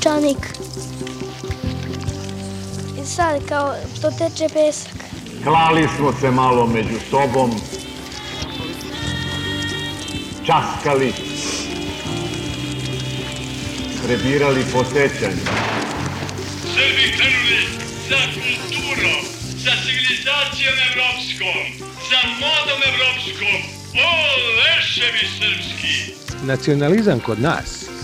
Peščanik. I sad kao što teče pesak. Klali smo se malo među sobom, časkali, prebirali po sećanju. Srbi krenuli za kulturom, za civilizacijom evropskom, za modom evropskom. O, leševi srpski! Nacionalizam kod nas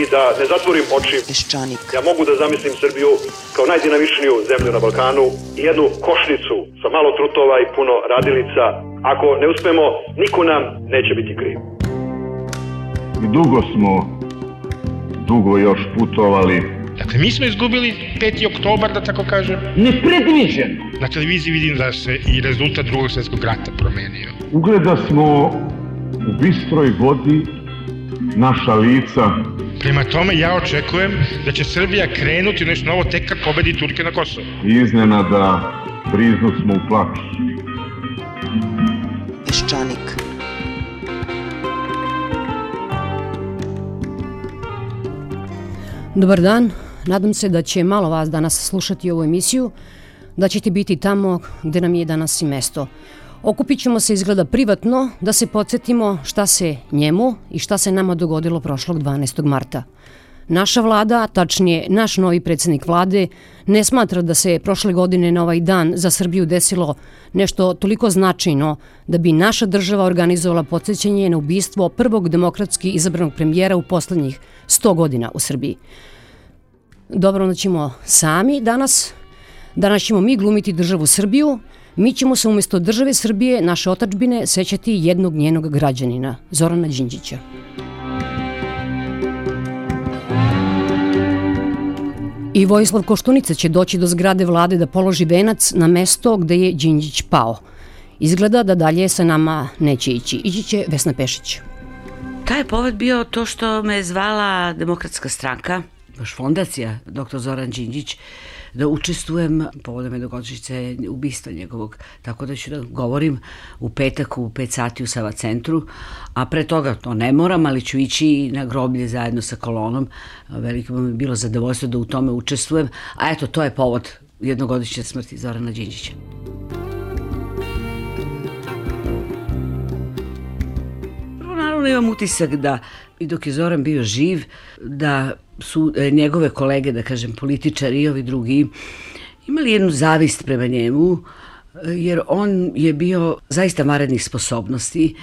I da ne zatvorim oči, Peščanik. ja mogu da zamislim Srbiju kao najdinamičniju zemlju na Balkanu i jednu košnicu sa malo trutova i puno radilica. Ako ne uspemo, niko nam neće biti kriv. I dugo smo, dugo još putovali. Dakle, mi smo izgubili 5. oktobar, da tako kažem. Nepredviđeno. Na televiziji vidim da se i rezultat drugog svjetskog rata promenio. Ugleda smo u bistroj vodi naša lica. Prema tome, ja očekujem da će Srbija krenuti u nešto novo tek kad pobedi Turke na Kosovo. Iznenada briznu smo u plaću. Peščanik. Dobar dan, nadam se da će malo vas danas slušati ovu emisiju, da ćete biti tamo gde nam je danas i mesto. Okupit ćemo se izgleda privatno da se podsjetimo šta se njemu i šta se nama dogodilo prošlog 12. marta. Naša vlada, tačnije naš novi predsednik vlade, ne smatra da se prošle godine na ovaj dan za Srbiju desilo nešto toliko značajno da bi naša država organizovala podsjećanje na ubistvo prvog demokratski izabranog premijera u poslednjih 100 godina u Srbiji. Dobro, onda ćemo sami danas. Danas ćemo mi glumiti državu Srbiju. Mi ćemo se umesto države Srbije, naše otačbine, sećati jednog njenog građanina, Zorana Đinđića. I Vojislav Koštunica će doći do zgrade vlade da položi venac na mesto gde je Đinđić pao. Izgleda da dalje sa nama neće ići. Ići će Vesna Pešić. Taj povod bio to što me zvala demokratska stranka, baš fondacija dr. Zoran Đinđić, da učestvujem povodom jednogodišnjice ubistva njegovog. Tako da ću da govorim u petak u 5 sati u Sava centru, a pre toga to ne moram, ali ću ići na groblje zajedno sa kolonom. Veliko mi je bilo zadovoljstvo da u tome učestvujem, a eto, to je povod jednogodišnje smrti Zorana Đinđića. Naravno imam utisak da i dok je Zoran bio živ, da su e, njegove kolege, da kažem političari i ovi drugi, imali jednu zavist prema njemu, e, jer on je bio zaista varednih sposobnosti,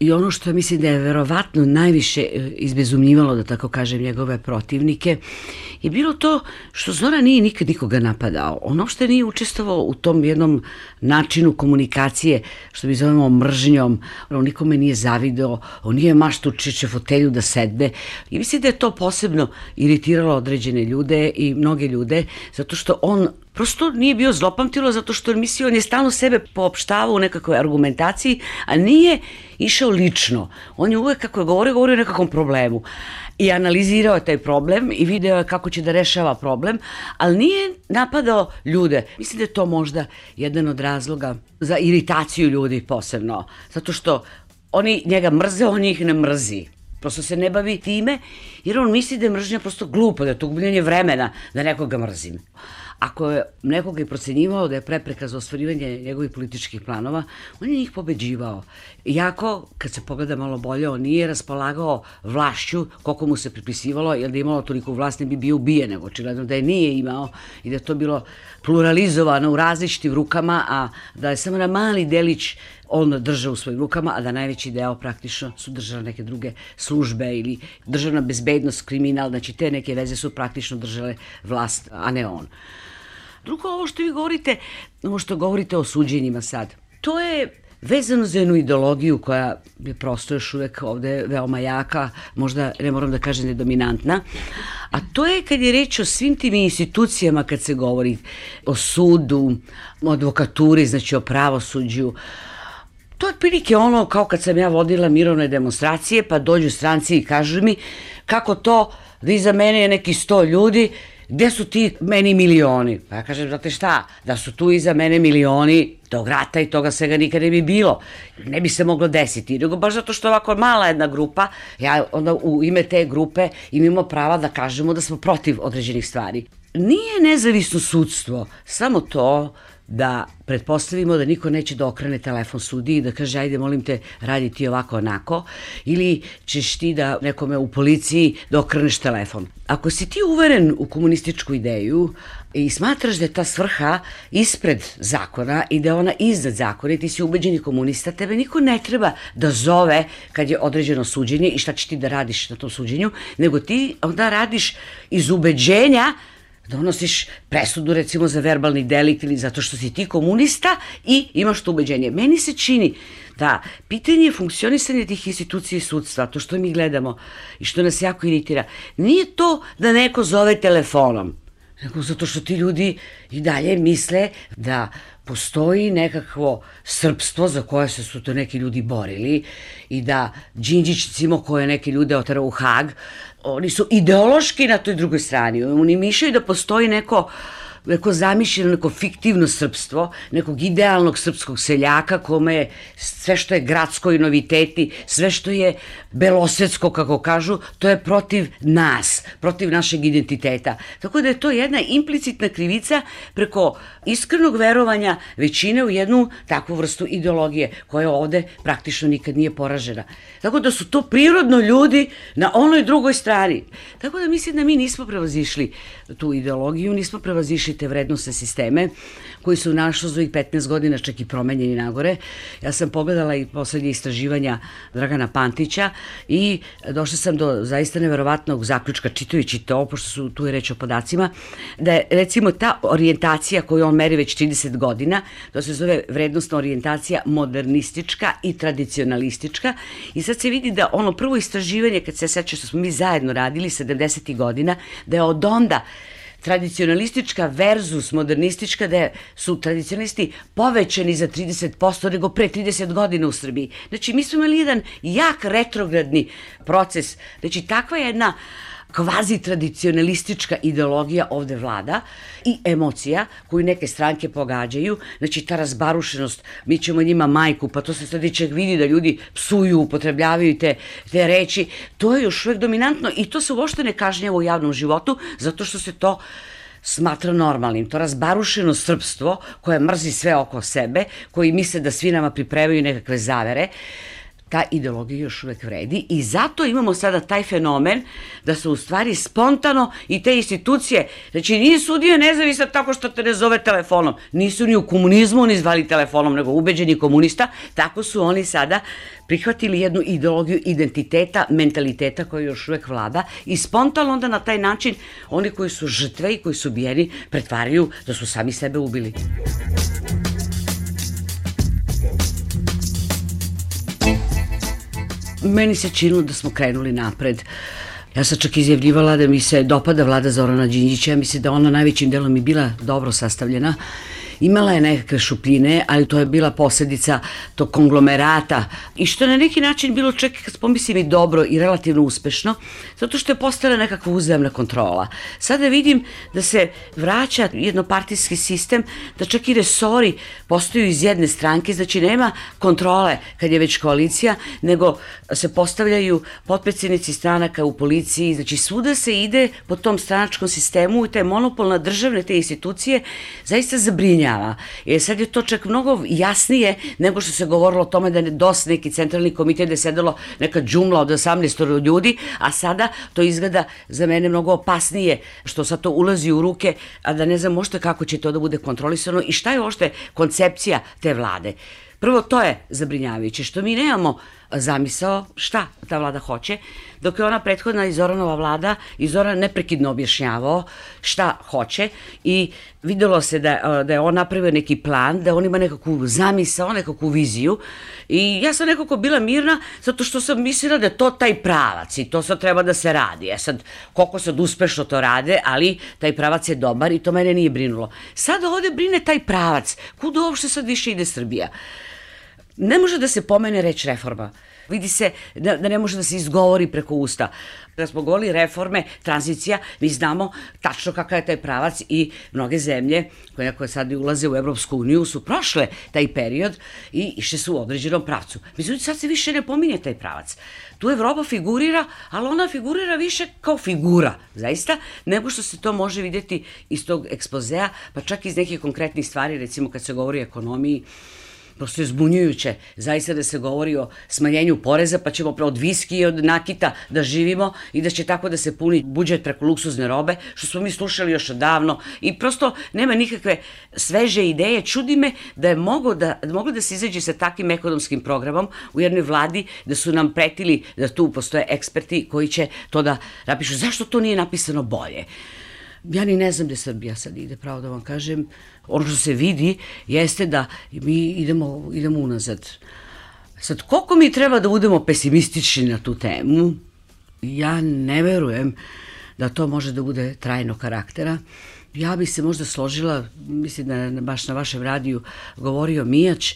I ono što mislim da je verovatno najviše e, izbezumljivalo, da tako kažem, njegove protivnike, je bilo to što Zora nije nikad nikoga napadao. On uopšte nije učestvovao u tom jednom načinu komunikacije, što mi zovemo mržnjom. On nikome nije zavideo, on nije maštu čiće fotelju da sedne. I mislim da je to posebno iritiralo određene ljude i mnoge ljude, zato što on prosto nije bio zlopamtilo zato što mislio, on je stalno sebe poopštavao u nekakvoj argumentaciji, a nije išao lično. On je uvek, kako je govorio, govorio o nekakvom problemu. I analizirao je taj problem i video je kako će da rešava problem, ali nije napadao ljude. Mislim da je to možda jedan od razloga za iritaciju ljudi posebno. Zato što oni njega mrze, on ih ne mrzi. Prosto se ne bavi time, jer on misli da je mržnja prosto glupo, da je to gubljenje vremena da nekoga mrzim. Ako je nekoga i procenjivao da je prepreka za ostvarivanje njegovih političkih planova, on je njih pobeđivao. Iako, kad se pogleda malo bolje, on nije raspolagao vlašću koliko mu se pripisivalo, jer da je imalo toliko vlast ne bi bio ubijen, nego očigledno da je nije imao i da je to bilo pluralizovano u različitim rukama, a da je samo na mali delić on držao u svojim rukama, a da najveći deo praktično su držale neke druge službe ili državna bezbednost, kriminal, znači te neke veze su praktično držale vlast, a ne on. Drugo, ovo što vi govorite, ovo što govorite o suđenjima sad, to je vezano za jednu ideologiju koja je prosto još uvek ovde veoma jaka, možda ne moram da kažem ne dominantna, a to je kad je reč o svim tim institucijama kad se govori o sudu, o advokaturi, znači o pravosuđu, To je otprilike ono kao kad sam ja vodila mirovne demonstracije, pa dođu stranci i kažu mi kako to? Da iza mene je neki sto ljudi, gde su ti meni milioni? Pa ja kažem, znate šta, da su tu iza mene milioni, tog rata i toga svega nikada ne bi bilo. Ne bi se moglo desiti. Nego baš zato što ovako mala jedna grupa, ja onda u ime te grupe imamo prava da kažemo da smo protiv određenih stvari. Nije nezavisno sudstvo, samo to da pretpostavimo da niko neće da okrene telefon sudi i da kaže ajde molim te radi ti ovako onako ili ćeš ti da nekome u policiji da okreneš telefon. Ako si ti uveren u komunističku ideju i smatraš da je ta svrha ispred zakona i da je ona iznad zakona i ti si ubeđeni komunista, tebe niko ne treba da zove kad je određeno suđenje i šta će ti da radiš na tom suđenju, nego ti onda radiš iz ubeđenja donosiš presudu recimo za verbalni delikt ili zato što si ti komunista i imaš to ubeđenje. Meni se čini da pitanje funkcionisanja tih institucija i sudstva, to što mi gledamo i što nas jako iritira, nije to da neko zove telefonom, nego zato što ti ljudi i dalje misle da postoji nekakvo srpstvo za koje se su to neki ljudi borili i da Đinđić, recimo, koje neke ljude otara u Hag, oni su ideološki na toj drugoj strani. Oni mišljaju da postoji neko neko zamišljeno, neko fiktivno srpstvo, nekog idealnog srpskog seljaka kome je sve što je gradsko i noviteti, sve što je belosvetsko, kako kažu, to je protiv nas, protiv našeg identiteta. Tako da je to jedna implicitna krivica preko iskrenog verovanja većine u jednu takvu vrstu ideologije koja ovde praktično nikad nije poražena. Tako da su to prirodno ljudi na onoj drugoj strani. Tako da mislim da mi nismo prevazišli tu ideologiju, nismo prevazišli te vrednostne sisteme koji su našo za ovih 15 godina čak i promenjeni nagore. Ja sam pogledala i poslednje istraživanja Dragana Pantića i došla sam do zaista neverovatnog zaključka čitajući to, pošto su tu je reč o podacima, da je recimo ta orijentacija koju on meri već 30 godina, to se zove vrednostna orijentacija modernistička i tradicionalistička i sad se vidi da ono prvo istraživanje, kad se seća što smo mi zajedno radili 70. godina, da je od onda tradicionalistička versus modernistička, da su tradicionalisti povećani za 30% nego pre 30 godina u Srbiji. Znači, mi smo imali jedan jak retrogradni proces. Znači, takva jedna uh, kvazi tradicionalistička ideologija ovde vlada i emocija koju neke stranke pogađaju, znači ta razbarušenost, mi ćemo njima majku, pa to se sad i čak vidi da ljudi psuju, upotrebljavaju te, te reči, to je još uvek dominantno i to se uopšte ne kažnjava u javnom životu, zato što se to smatra normalnim. To razbarušeno srpstvo koje mrzi sve oko sebe, koji misle da svi nama pripremaju nekakve zavere, ta ideologija još uvek vredi i zato imamo sada taj fenomen da su u stvari spontano i te institucije, znači nije sudija nezavisna tako što te ne zove telefonom, nisu ni u komunizmu ni zvali telefonom, nego ubeđeni komunista, tako su oni sada prihvatili jednu ideologiju identiteta, mentaliteta koja još uvek vlada i spontano onda na taj način oni koji su žrtve i koji su bijeni pretvaraju da su sami sebe ubili. Meni se činilo da smo krenuli napred. Ja sam čak izjavljivala da mi se dopada vlada Zorana Đinđića, mislim da ona najvećim delom i bila dobro sastavljena Imala je nekakve šupljine, ali to je bila posledica tog konglomerata. I što na neki način bilo čak, pomislim i dobro i relativno uspešno, zato što je postala nekakva uzemna kontrola. Sada vidim da se vraća jednopartijski sistem, da čak i resori postaju iz jedne stranke, znači nema kontrole kad je već koalicija, nego se postavljaju potpredsjednici stranaka u policiji, znači svuda se ide po tom stranačkom sistemu i taj monopol na državne te institucije zaista zabrinja zabrinjava. Jer sad je to čak mnogo jasnije nego što se govorilo o tome da je DOS neki centralni komitet da je sedelo neka džumla od 18 ljudi, a sada to izgleda za mene mnogo opasnije što sad to ulazi u ruke, a da ne znam možete kako će to da bude kontrolisano i šta je ošte koncepcija te vlade. Prvo, to je zabrinjavajuće, što mi nemamo zamisao šta ta vlada hoće, dok je ona prethodna i Zoranova vlada i Zoran neprekidno objašnjavao šta hoće i videlo se da, da je on napravio neki plan, da on ima nekakvu zamisao, nekakvu viziju i ja sam nekako bila mirna zato što sam mislila da je to taj pravac i to sad treba da se radi. E sad, koliko sad uspešno to rade, ali taj pravac je dobar i to mene nije brinulo. Sada ovde brine taj pravac. Kuda uopšte sad više ide Srbija? Ne može da se pomene reč reforma. Vidi se da, da ne može da se izgovori preko usta. Da smo govorili reforme, tranzicija, mi znamo tačno kakav je taj pravac i mnoge zemlje koje, koje sad ulaze u Evropsku uniju su prošle taj period i išle su u određenom pravcu. Mislim, sad se više ne pominje taj pravac. Tu Evropa figurira, ali ona figurira više kao figura, zaista, nego što se to može videti iz tog ekspozea, pa čak iz nekih konkretnih stvari, recimo kad se govori o ekonomiji, prosto je zbunjujuće. Zaista da se govori o smanjenju poreza, pa ćemo od viski i od nakita da živimo i da će tako da se puni budžet preko luksuzne robe, što smo mi slušali još odavno i prosto nema nikakve sveže ideje. Čudi me da je mogo da, mogo da se izađe sa takvim ekonomskim programom u jednoj vladi, da su nam pretili da tu postoje eksperti koji će to da napišu. Zašto to nije napisano bolje? Ja ni ne znam gde Srbija sad ide, pravo da vam kažem. Ono što se vidi jeste da mi idemo, idemo unazad. Sad, koliko mi treba da budemo pesimistični na tu temu, ja ne verujem da to može da bude trajno karaktera. Ja bih se možda složila, mislim da je baš na vašem radiju govorio Mijač,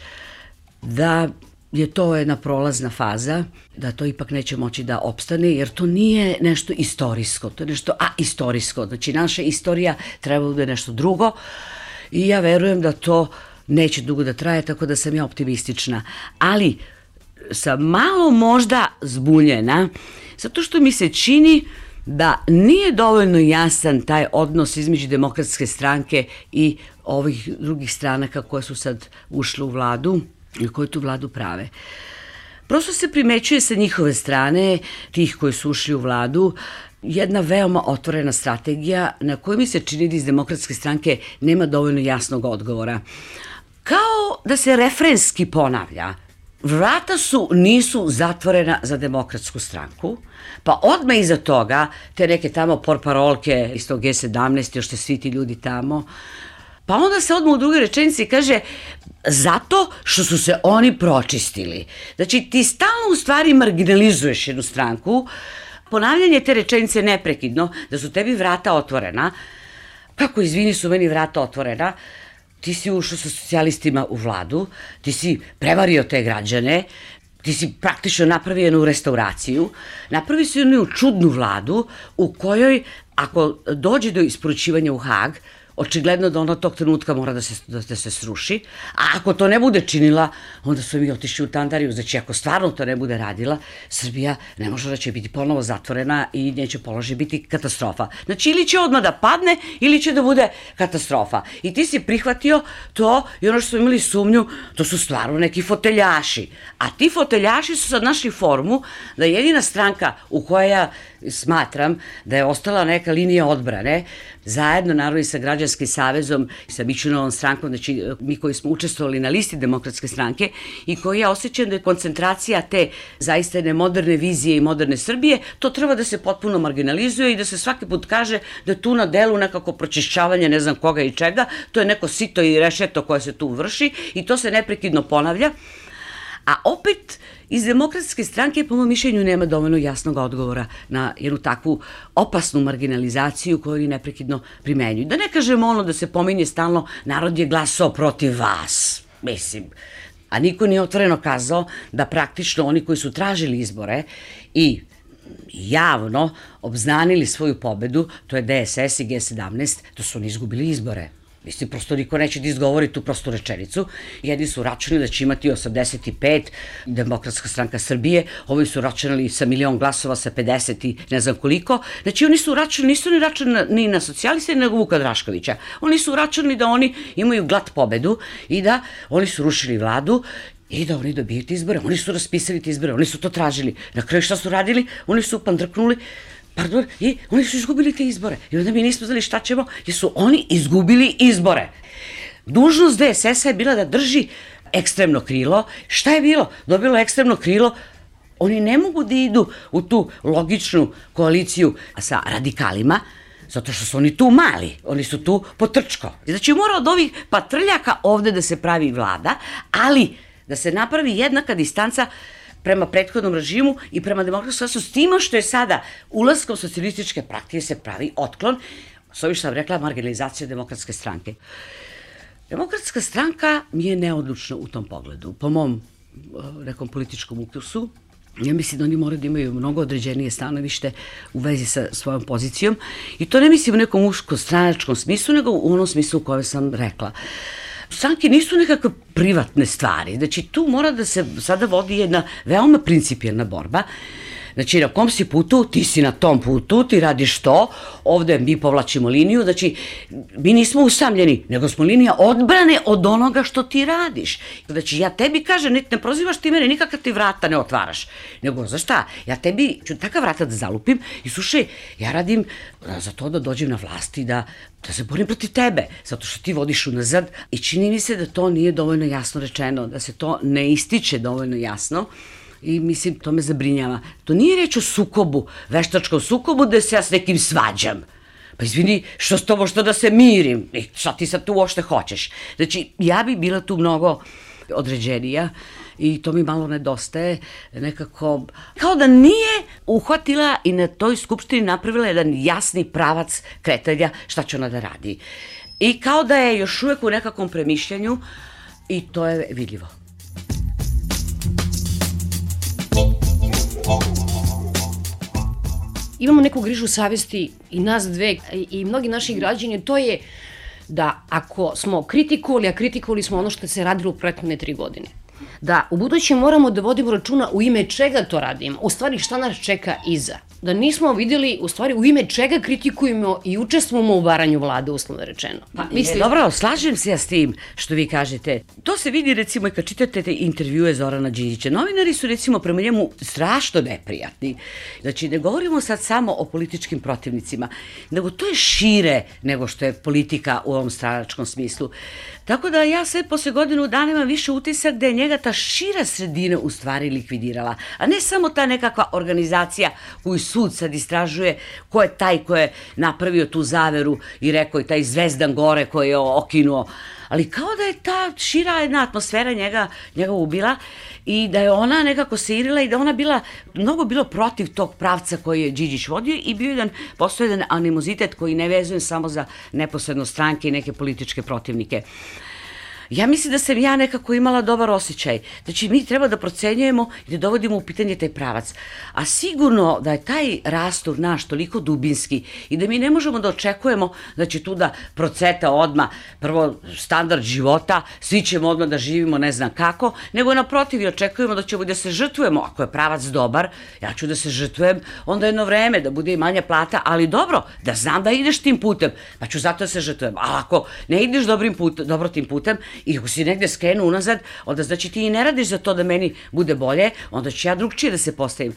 da je to jedna prolazna faza, da to ipak neće moći da opstane, jer to nije nešto istorijsko, to je nešto a-istorijsko. Znači, naša istorija treba da bude nešto drugo i ja verujem da to neće dugo da traje, tako da sam ja optimistična. Ali sam malo možda zbunjena, zato što mi se čini da nije dovoljno jasan taj odnos između demokratske stranke i ovih drugih stranaka koje su sad ušle u vladu koji tu vladu prave. Prosto se primećuje sa njihove strane, tih koji su ušli u vladu, jedna veoma otvorena strategija na kojoj mi se čini da iz demokratske stranke nema dovoljno jasnog odgovora. Kao da se refrenski ponavlja, vrata su, nisu zatvorena za demokratsku stranku, pa odmah iza toga, te neke tamo porparolke iz tog G17, još te svi ti ljudi tamo, Pa onda se odmah u drugoj rečenici kaže zato što su se oni pročistili. Znači ti stalno u stvari marginalizuješ jednu stranku, ponavljanje te rečenice neprekidno, da su tebi vrata otvorena, kako izvini su meni vrata otvorena, ti si ušao sa socijalistima u vladu, ti si prevario te građane, ti si praktično napravio jednu restauraciju, napravi si jednu čudnu vladu u kojoj ako dođe do isporučivanja u Hag, očigledno da ona tog trenutka mora da se, da, da se sruši, a ako to ne bude činila, onda su mi otišli u Tandariju, znači ako stvarno to ne bude radila, Srbija ne može da će biti ponovo zatvorena i neće položi biti katastrofa. Znači ili će odmah da padne, ili će da bude katastrofa. I ti si prihvatio to i ono što smo imali sumnju, to su stvarno neki foteljaši. A ti foteljaši su sad našli formu da jedina stranka u koja ja smatram da je ostala neka linija odbrane, zajedno naravno i sa Građanskim savezom sa Mičunovom strankom, znači mi koji smo učestvovali na listi demokratske stranke i koji ja osjećam da je koncentracija te zaista jedne moderne vizije i moderne Srbije, to treba da se potpuno marginalizuje i da se svaki put kaže da tu na delu nekako pročišćavanje ne znam koga i čega, to je neko sito i rešeto koje se tu vrši i to se neprekidno ponavlja. A opet, iz demokratske stranke, po mojom mišljenju, nema dovoljno jasnog odgovora na jednu takvu opasnu marginalizaciju koju oni neprekidno primenjuju. Da ne kažemo ono da se pominje stalno, narod je glasao protiv vas. Mislim, a niko nije otvoreno kazao da praktično oni koji su tražili izbore i javno obznanili svoju pobedu, to je DSS i G17, to su oni izgubili izbore. Mislim, prosto niko neće da izgovori tu prostu rečenicu. Jedni su računali da će imati 85, Demokratska stranka Srbije, ovi su računali sa milion glasova, sa 50 i ne znam koliko. Znači, oni su računali, nisu ni računali ni na socijaliste, nego Vuka Draškovića. Oni su računali da oni imaju glat pobedu i da oni su rušili vladu i da oni dobiju te izbore. Oni su raspisali te izbore, oni su to tražili. Na kraju šta su radili? Oni su pandrknuli Pardon, i oni su izgubili te izbore. I onda mi nismo znali šta ćemo, jer su oni izgubili izbore. Dužnost DSS-a je bila da drži ekstremno krilo. Šta je bilo? Dobilo ekstremno krilo Oni ne mogu da idu u tu logičnu koaliciju sa radikalima, zato što su oni tu mali, oni su tu potrčko. Znači mora od ovih patrljaka ovde da se pravi vlada, ali da se napravi jednaka distanca prema prethodnom režimu i prema demokratskom s tima što je sada ulaskom socijalističke praktike se pravi otklon, s ovim što sam rekla, marginalizacija demokratske stranke. Demokratska stranka mi je neodlučna u tom pogledu. Po mom eh, nekom političkom ukusu, Ja mislim da oni moraju da imaju mnogo određenije stanovište u vezi sa svojom pozicijom i to ne mislim u nekom uško-stranačkom smislu, nego u onom smislu u kojem sam rekla. Stranke nisu nekakve privatne stvari, znači tu mora da se sada vodi jedna veoma principijelna borba Znači, na kom si putu, ti si na tom putu, ti radiš to, ovde mi povlačimo liniju, znači, mi nismo usamljeni, nego smo linija odbrane od onoga što ti radiš. Znači, ja tebi kažem, ne, ne prozivaš ti mene, nikakav ti vrata ne otvaraš, nego, za šta, ja tebi ću takav vrata da zalupim i slušaj, ja radim za to da dođem na vlasti, da, da se borim protiv tebe, zato što ti vodiš unazad i čini mi se da to nije dovoljno jasno rečeno, da se to ne ističe dovoljno jasno i mislim, to me zabrinjava. To nije reč o sukobu, veštačkom sukobu da se ja s nekim svađam. Pa izvini, što s tobom što da se mirim? I šta ti sad tu uopšte hoćeš? Znači, ja bi bila tu mnogo određenija i to mi malo nedostaje nekako kao da nije uhvatila i na toj skupštini napravila jedan jasni pravac kretanja šta će ona da radi. I kao da je još uvek u nekakvom premišljanju i to je vidljivo. Imamo neku grižu savesti i nas dve i mnogi naši građani, to je da ako smo kritikovali, a kritikovali smo ono što se radilo u prethodne tri godine, da u budućem moramo da vodimo računa u ime čega to radimo, u stvari šta nas čeka iza da nismo videli u stvari u ime čega kritikujemo i učestvujemo u varanju vlade, uslovno rečeno. Pa, Mislim... Dobro, slažem se ja s tim što vi kažete. To se vidi recimo i kad čitate te intervjue Zorana Đinđića. Novinari su recimo prema njemu strašno neprijatni. Znači, ne govorimo sad samo o političkim protivnicima, nego to je šire nego što je politika u ovom stranačkom smislu. Tako da ja sve posle godinu dana imam više utisak da je njega ta šira sredina u stvari likvidirala, a ne samo ta nekakva organizacija koju sud sad istražuje ko je taj ko je napravio tu zaveru i rekao je taj zvezdan gore koji je okinuo ali kao da je ta šira jedna atmosfera njega, njega ubila i da je ona nekako se irila i da ona bila, mnogo bilo protiv tog pravca koji je Điđić vodio i bio jedan, postoje jedan animozitet koji ne vezuje samo za neposredno stranke i neke političke protivnike. Ja mislim da sam ja nekako imala dobar osjećaj. Znači, mi treba da procenjujemo i da dovodimo u pitanje taj pravac. A sigurno da je taj rastur naš toliko dubinski i da mi ne možemo da očekujemo da će tu da proceta odma prvo standard života, svi ćemo odmah da živimo ne znam kako, nego naprotiv i očekujemo da ćemo da se žrtvujemo. Ako je pravac dobar, ja ću da se žrtvujem onda jedno vreme, da bude i manja plata, ali dobro, da znam da ideš tim putem, pa ću zato da se žrtvujem. Ali ako ne ideš dobrim put, dobro tim putem, I ako si negde skrenu unazad, onda znači ti i ne radiš za to da meni bude bolje, onda ću ja drugčije da se postavim.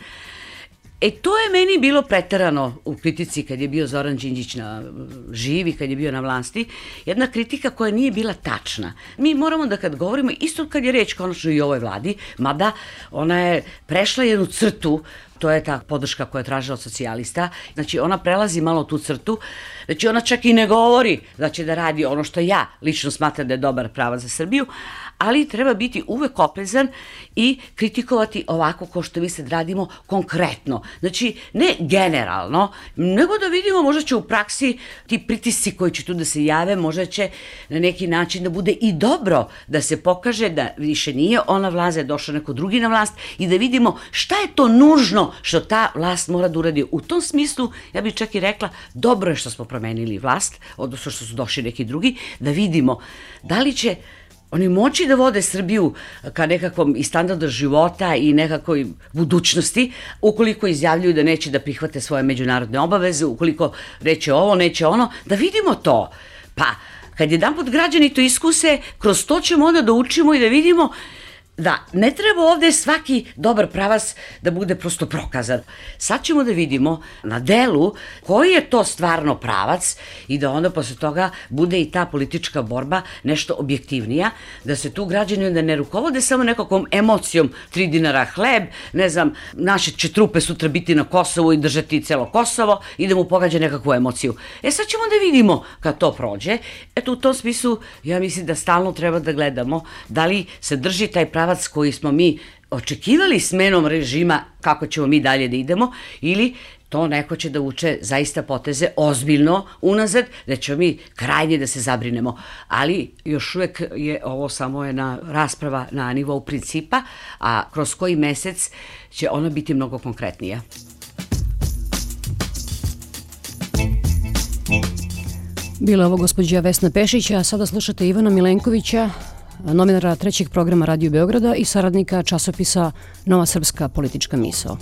E, to je meni bilo preterano u kritici kad je bio Zoran Đinđić na živi, kad je bio na vlasti. Jedna kritika koja nije bila tačna. Mi moramo da kad govorimo, isto kad je reč konačno i o ovoj vladi, mada ona je prešla jednu crtu To je ta podrška koja je tražila od socijalista. Znači, ona prelazi malo tu crtu. Znači, ona čak i ne govori da će da radi ono što ja lično smatram da je dobar prava za Srbiju, ali treba biti uvek oprezan i kritikovati ovako kao što mi sad radimo konkretno. Znači, ne generalno, nego da vidimo, možda će u praksi ti pritisci koji će tu da se jave, možda će na neki način da bude i dobro da se pokaže da više nije ona vlast, da je došao neko drugi na vlast i da vidimo šta je to nužno što ta vlast mora da uradi. U tom smislu, ja bih čak i rekla, dobro je što smo promenili vlast, odnosno što su došli neki drugi, da vidimo da li će oni moći da vode Srbiju ka nekakvom i standardu života i nekakvoj budućnosti, ukoliko izjavljuju da neće da prihvate svoje međunarodne obaveze, ukoliko reće ovo, neće ono, da vidimo to. Pa, kad jedan put građani to iskuse, kroz to ćemo onda da učimo i da vidimo da ne treba ovde svaki dobar pravac da bude prosto prokazan. Sad ćemo da vidimo na delu koji je to stvarno pravac i da onda posle toga bude i ta politička borba nešto objektivnija, da se tu građani onda ne rukovode samo nekakvom emocijom 3 dinara hleb, ne znam, naše će trupe sutra biti na Kosovu i držati celo Kosovo i da mu pogađa nekakvu emociju. E sad ćemo da vidimo kad to prođe. Eto u tom smislu ja mislim da stalno treba da gledamo da li se drži taj pravac koji smo mi očekivali smenom režima kako ćemo mi dalje da idemo ili to neko će da uče zaista poteze ozbiljno unazad, da ćemo mi krajnje da se zabrinemo. Ali još uvek je ovo samo jedna rasprava na nivou principa, a kroz koji mesec će ona biti mnogo konkretnija. Bila ovo gospođa Vesna Pešić, a sada slušate Ivana Milenkovića, novinara trećeg programa Radio Beograda i saradnika časopisa Nova Srpska politička misao.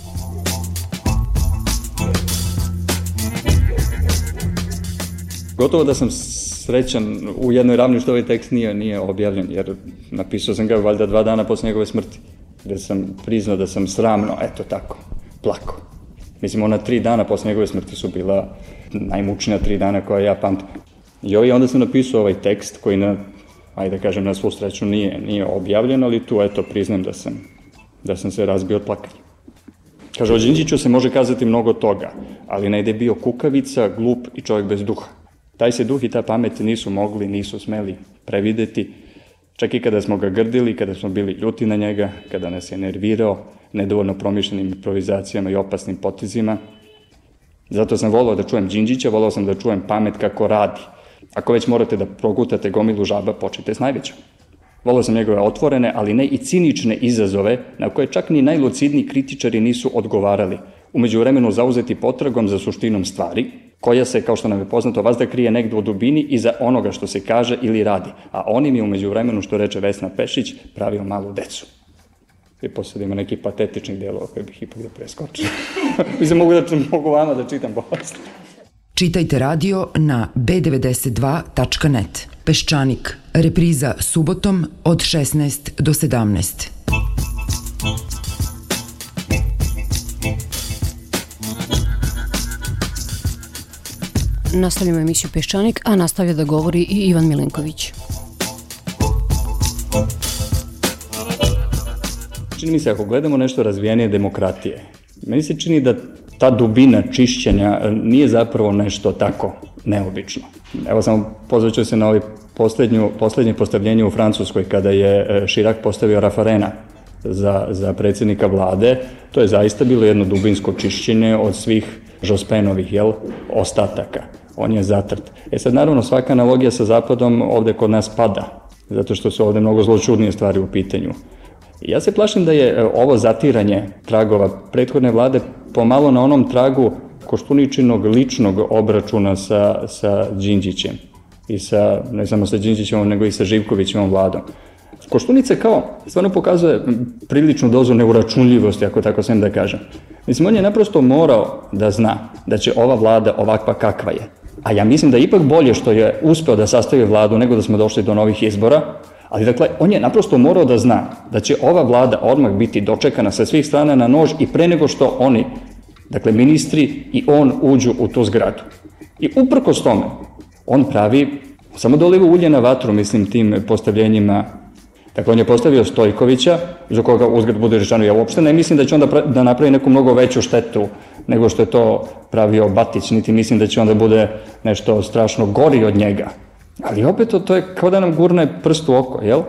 Gotovo da sam srećan u jednoj ravni što ovaj tekst nije, nije objavljen, jer napisao sam ga valjda dva dana posle njegove smrti, gde sam priznao da sam sramno, eto tako, plako. Mislim, ona tri dana posle njegove smrti su bila najmučnija tri dana koja ja pamtim. I ovaj, onda sam napisao ovaj tekst koji na, ajde da kažem, na svu sreću nije, nije objavljen, ali tu, eto, priznam da sam, da sam se razbio od plakanja. Kaže, o Đinđiću se može kazati mnogo toga, ali najde bio kukavica, glup i čovjek bez duha. Taj se duh i ta pamet nisu mogli, nisu smeli prevideti, čak i kada smo ga grdili, kada smo bili ljuti na njega, kada nas je nervirao nedovoljno promišljenim improvizacijama i opasnim potezima. Zato sam volao da čujem Đinđića, volao sam da čujem pamet kako radi. Ako već morate da progutate gomilu žaba, počite s najvećom. Volao sam njegove otvorene, ali ne i cinične izazove na koje čak ni najlucidniji kritičari nisu odgovarali. Umeđu vremenu zauzeti potragom za suštinom stvari, koja se, kao što nam je poznato, vazda krije negde u dubini iza onoga što se kaže ili radi. A on im je umeđu vremenu, što reče Vesna Pešić, pravio malu decu. I posle da ima neki patetični delova koje bih ipak da preskočio. Mislim, mogu, da, mogu vama da čitam posle. Čitajte radio na b92.net. Peščanik. Repriza subotom od 16 do 17. Nastavljamo emisiju Peščanik, a nastavlja da govori i Ivan Milenković. Čini mi se, ako gledamo nešto razvijenije demokratije, meni se čini da ta dubina čišćenja e, nije zapravo nešto tako neobično. Evo samo pozvaću se na ovaj poslednju, poslednje postavljenje u Francuskoj kada je Širak e, postavio Rafarena za, za predsednika vlade. To je zaista bilo jedno dubinsko čišćenje od svih Žospenovih jel, ostataka. On je zatrt. E sad, naravno, svaka analogija sa Zapadom ovde kod nas pada, zato što su ovde mnogo zločudnije stvari u pitanju. Ja se plašim da je e, ovo zatiranje tragova prethodne vlade pomalo na onom tragu Koštuničinog ličnog obračuna sa, sa Đinđićem i sa, ne samo sa Đinđićevom, nego i sa Živkovićevom vladom. Koštunica kao stvarno pokazuje priličnu dozu neuračunljivosti, ako tako sem da kažem. Mislim, on je naprosto morao da zna da će ova vlada ovakva kakva je. A ja mislim da je ipak bolje što je uspeo da sastavi vladu nego da smo došli do novih izbora, Ali dakle, on je naprosto morao da zna da će ova vlada odmah biti dočekana sa svih strana na nož i pre nego što oni, dakle ministri i on uđu u tu zgradu. I uprkos tome, on pravi samo doliva ulje na vatru, mislim, tim postavljenjima Dakle, on je postavio Stojkovića, za koga uzgled bude rečeno, ja uopšte ne mislim da će onda da napravi neku mnogo veću štetu nego što je to pravio Batić, niti mislim da će onda bude nešto strašno gori od njega. Ali opet to, to je kao da nam gurne prst u oko, jel?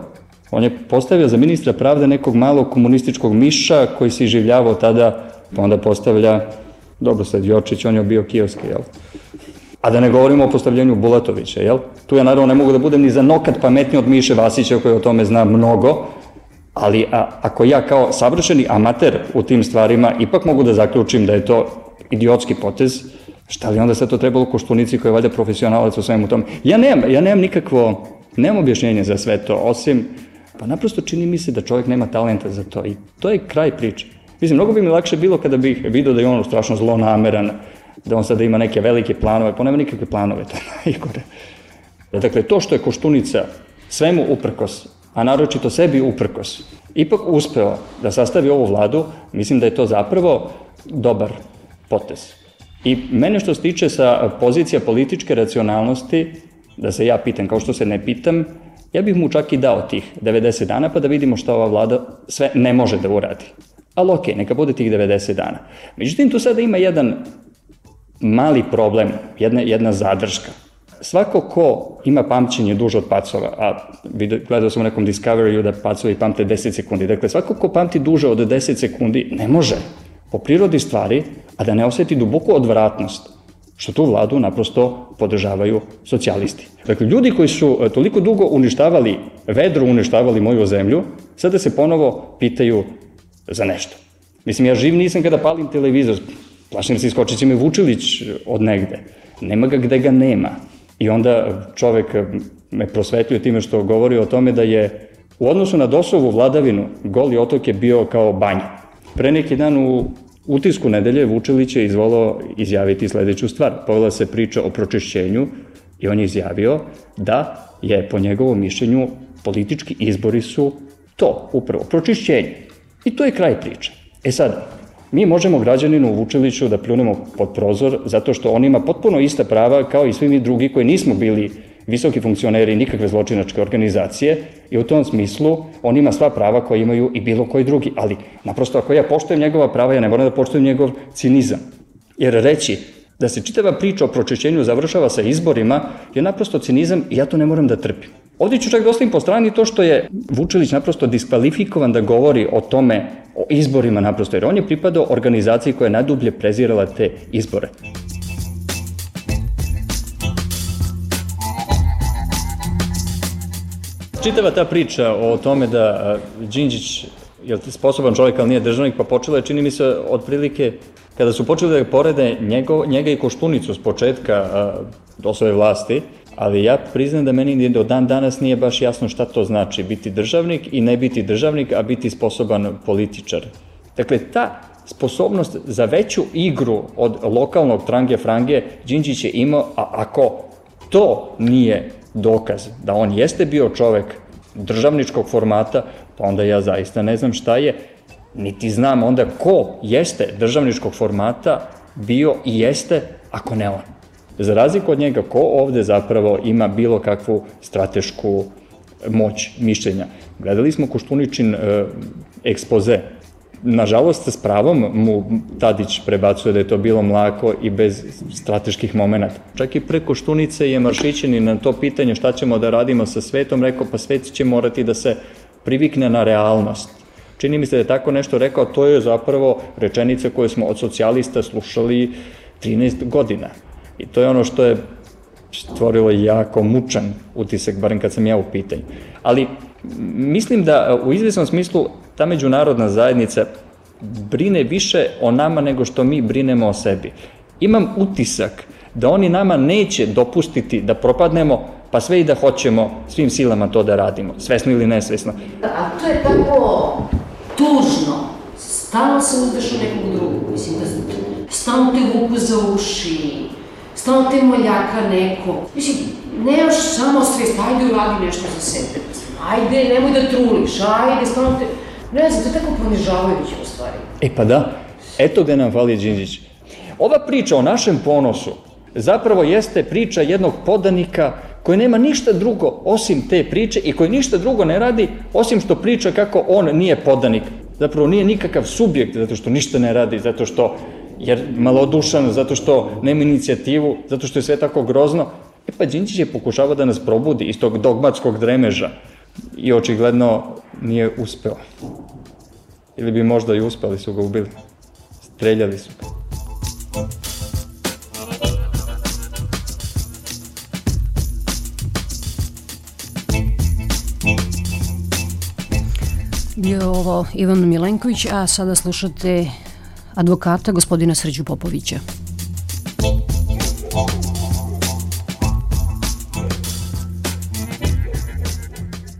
On je postavio za ministra pravde nekog malog komunističkog miša koji se iživljavao tada, pa onda postavlja Dobrosled Jočić, on je bio kioske, jel? A da ne govorimo o postavljanju Bulatovića, jel? Tu ja naravno ne mogu da budem ni za nokat pametniji od Miše Vasića koji o tome zna mnogo, ali a, ako ja kao savršeni amater u tim stvarima ipak mogu da zaključim da je to idiotski potez, Šta li onda sad to trebalo Koštunici koji je valjda profesionalac u svemu tom? Ja nemam, ja nemam nikakvo, nemam objašnjenje za sve to, osim, pa naprosto čini mi se da čovjek nema talenta za to i to je kraj priče. Mislim, mnogo bi mi lakše bilo kada bih vidio da je on strašno zlonameran, da on sada ima neke velike planove, pa nema nikakve planove, to je najgore. Dakle, to što je Koštunica svemu uprkos, a naročito sebi uprkos, ipak uspeo da sastavi ovu vladu, mislim da je to zapravo dobar potez. I mene što se tiče sa pozicija političke racionalnosti, da se ja pitam kao što se ne pitam, ja bih mu čak i dao tih 90 dana pa da vidimo šta ova vlada sve ne može da uradi. Ali okej, okay, neka bude tih 90 dana. Međutim, tu sada ima jedan mali problem, jedna, jedna zadrška. Svako ko ima pamćenje duže od pacova, a gledao sam u nekom Discovery-u da pacovi pamte 10 sekundi, dakle svako ko pamti duže od 10 sekundi ne može po prirodi stvari, a da ne oseti duboku odvratnost, što tu vladu naprosto podržavaju socijalisti. Dakle, ljudi koji su e, toliko dugo uništavali, vedro uništavali moju zemlju, sada se ponovo pitaju za nešto. Mislim, ja živ nisam kada palim televizor, plašim se iskočit će me Vučilić od negde. Nema ga gde ga nema. I onda čovek me prosvetljuje time što govori o tome da je u odnosu na Dosovu vladavinu Goli otok je bio kao banja. Pre neki dan u utisku nedelje Vučilić je izvolao izjaviti sledeću stvar. Povela se priča o pročišćenju i on je izjavio da je po njegovom mišljenju politički izbori su to, upravo, pročišćenje. I to je kraj priče. E sad, mi možemo građaninu u Vučiliću da pljunemo pod prozor zato što on ima potpuno ista prava kao i svi mi drugi koji nismo bili visoki funkcioneri nikakve zločinačke organizacije i u tom smislu on ima sva prava koja imaju i bilo koji drugi, ali naprosto ako ja poštujem njegova prava, ja ne moram da poštujem njegov cinizam. Jer reći da se čitava priča o pročišćenju završava sa izborima je naprosto cinizam i ja to ne moram da trpim. Ovdje ću čak da ostavim po strani to što je Vučelić naprosto diskvalifikovan da govori o tome, o izborima naprosto, jer on je pripadao organizaciji koja je nadublje prezirala te izbore. Čitava ta priča o tome da Đinđić je sposoban čovjek, ali nije državnik, pa počela je, čini mi se, otprilike, kada su počeli da porede njego, njega i Koštunicu s početka do svoje vlasti, ali ja priznam da meni do dan danas nije baš jasno šta to znači biti državnik i ne biti državnik, a biti sposoban političar. Dakle, ta sposobnost za veću igru od lokalnog trange frange Đinđić je imao, a ako to nije dokaz da on jeste bio čovek državničkog formata, pa onda ja zaista ne znam šta je, niti znam onda ko jeste državničkog formata bio i jeste, ako ne on. Za razliku od njega, ko ovde zapravo ima bilo kakvu stratešku moć mišljenja. Gledali smo Koštuničin e, ekspoze, Nažalost, s pravom mu Tadić prebacuje da je to bilo mlako i bez strateških momenta. Čak i preko Štunice je Maršićeni na to pitanje šta ćemo da radimo sa svetom rekao pa svet će morati da se privikne na realnost. Čini mi se da je tako nešto rekao, to je zapravo rečenica koju smo od socijalista slušali 13 godina. I to je ono što je stvorilo jako mučan utisak, barem kad sam ja u pitanju. Ali mislim da u izvesnom smislu ta međunarodna zajednica brine više o nama nego što mi brinemo o sebi. Imam utisak da oni nama neće dopustiti da propadnemo, pa sve i da hoćemo svim silama to da radimo, svesno ili nesvesno. A to je tako tužno. Stalno se uzdeš u nekog drugog, mislim da stalno te vuku za uši, stalno te moljaka neko. Mislim, nemaš samo svest, ajde uradi nešto za sebe. Ajde, nemoj da truliš, ajde, stalno te... Ne znam, to je tako ponižavajuće u stvari. E pa da, eto gde nam fali Đinđić. Ova priča o našem ponosu zapravo jeste priča jednog podanika koji nema ništa drugo osim te priče i koji ništa drugo ne radi osim što priča kako on nije podanik. Zapravo nije nikakav subjekt zato što ništa ne radi, zato što jer malodušan, zato što nema inicijativu, zato što je sve tako grozno. E pa Đinđić je pokušavao da nas probudi iz tog dogmatskog dremeža i očigledno nije uspeo. Ili bi možda i uspeli su ga ubili. Streljali su ga. Bio ovo Ivan Milenković, a sada slušate advokata gospodina Srđu Popovića.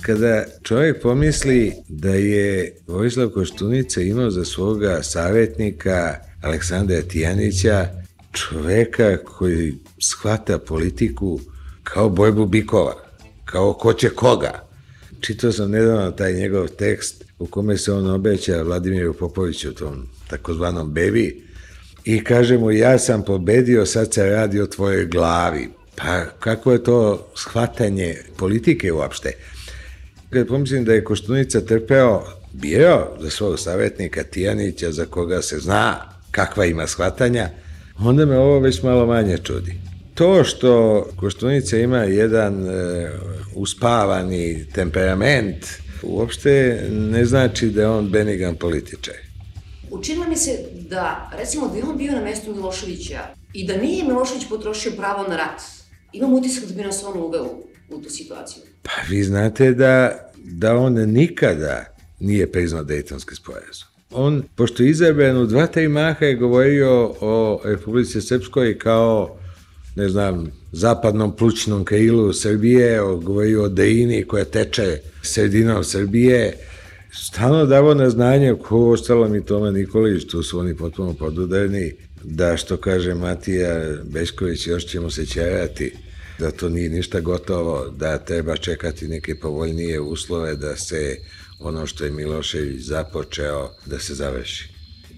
Kada čovjek pomisli da je Vojislav Koštunica imao za svoga savjetnika Aleksandra Tijanića čoveka koji shvata politiku kao bojbu bikova, kao ko će koga. Čitao sam nedavno taj njegov tekst u kome se on obeća Vladimiru Popoviću, tom takozvanom Bevi, i kaže mu ja sam pobedio, sad se radi o tvojoj glavi. Pa kako je to shvatanje politike uopšte? Kad pomislim da je Koštunica trpeo, bio za svog savjetnika Tijanića, za koga se zna kakva ima shvatanja, onda me ovo već malo manje čudi. To što Koštunica ima jedan e, uspavani temperament, uopšte ne znači da je on benigan političar. Učinilo mi se da, recimo, da je on bio na mestu Miloševića i da nije Milošević potrošio pravo na rat, imam utisak da bi nas on uveo u tu situaciju. Pa vi znate da, da on nikada nije priznao Dejtonski sporazum. On, pošto je izabran u dva, tri maha je govorio o Republici Srpskoj kao, ne znam, zapadnom plućnom krilu Srbije, govorio o Dejini koja teče sredinom Srbije, stalno davo na znanje, ko ostalo mi Toma Nikolić, tu su oni potpuno podudarni, da što kaže Matija Bešković, još ćemo se ćerati, da to nije ništa gotovo, da treba čekati neke povoljnije uslove da se ono što je Milošević započeo da se završi.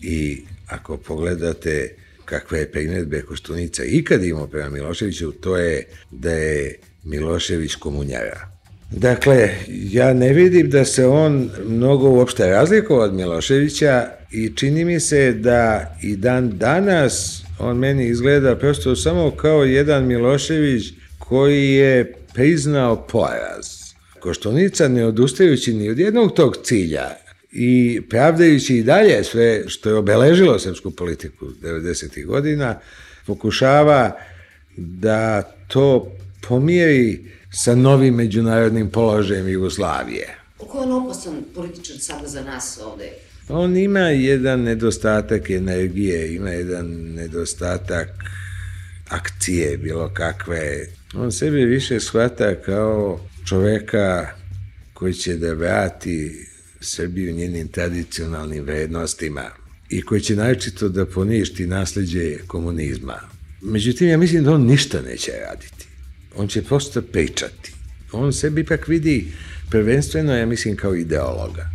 I ako pogledate kakve je primjedbe Koštunica ikad imao prema Miloševiću, to je da je Milošević komunjara. Dakle, ja ne vidim da se on mnogo uopšte razlikovao od Miloševića i čini mi se da i dan danas on meni izgleda prosto samo kao jedan Milošević koji je priznao poraz. Koštunica ne odustajući ni od jednog tog cilja i pravdajući i dalje sve što je obeležilo srpsku politiku 90. godina, pokušava da to pomijeri sa novim međunarodnim položajem Jugoslavije. Ko je on opasan političar sada za nas ovde? On ima jedan nedostatak energije, ima jedan nedostatak akcije, bilo kakve. On sebe više shvata kao čoveka koji će da vrati Srbiju njenim tradicionalnim vrednostima i koji će najčito da poništi nasledđe komunizma. Međutim, ja mislim da on ništa neće raditi. On će prosto pričati. On sebi ipak vidi prvenstveno, ja mislim, kao ideologa.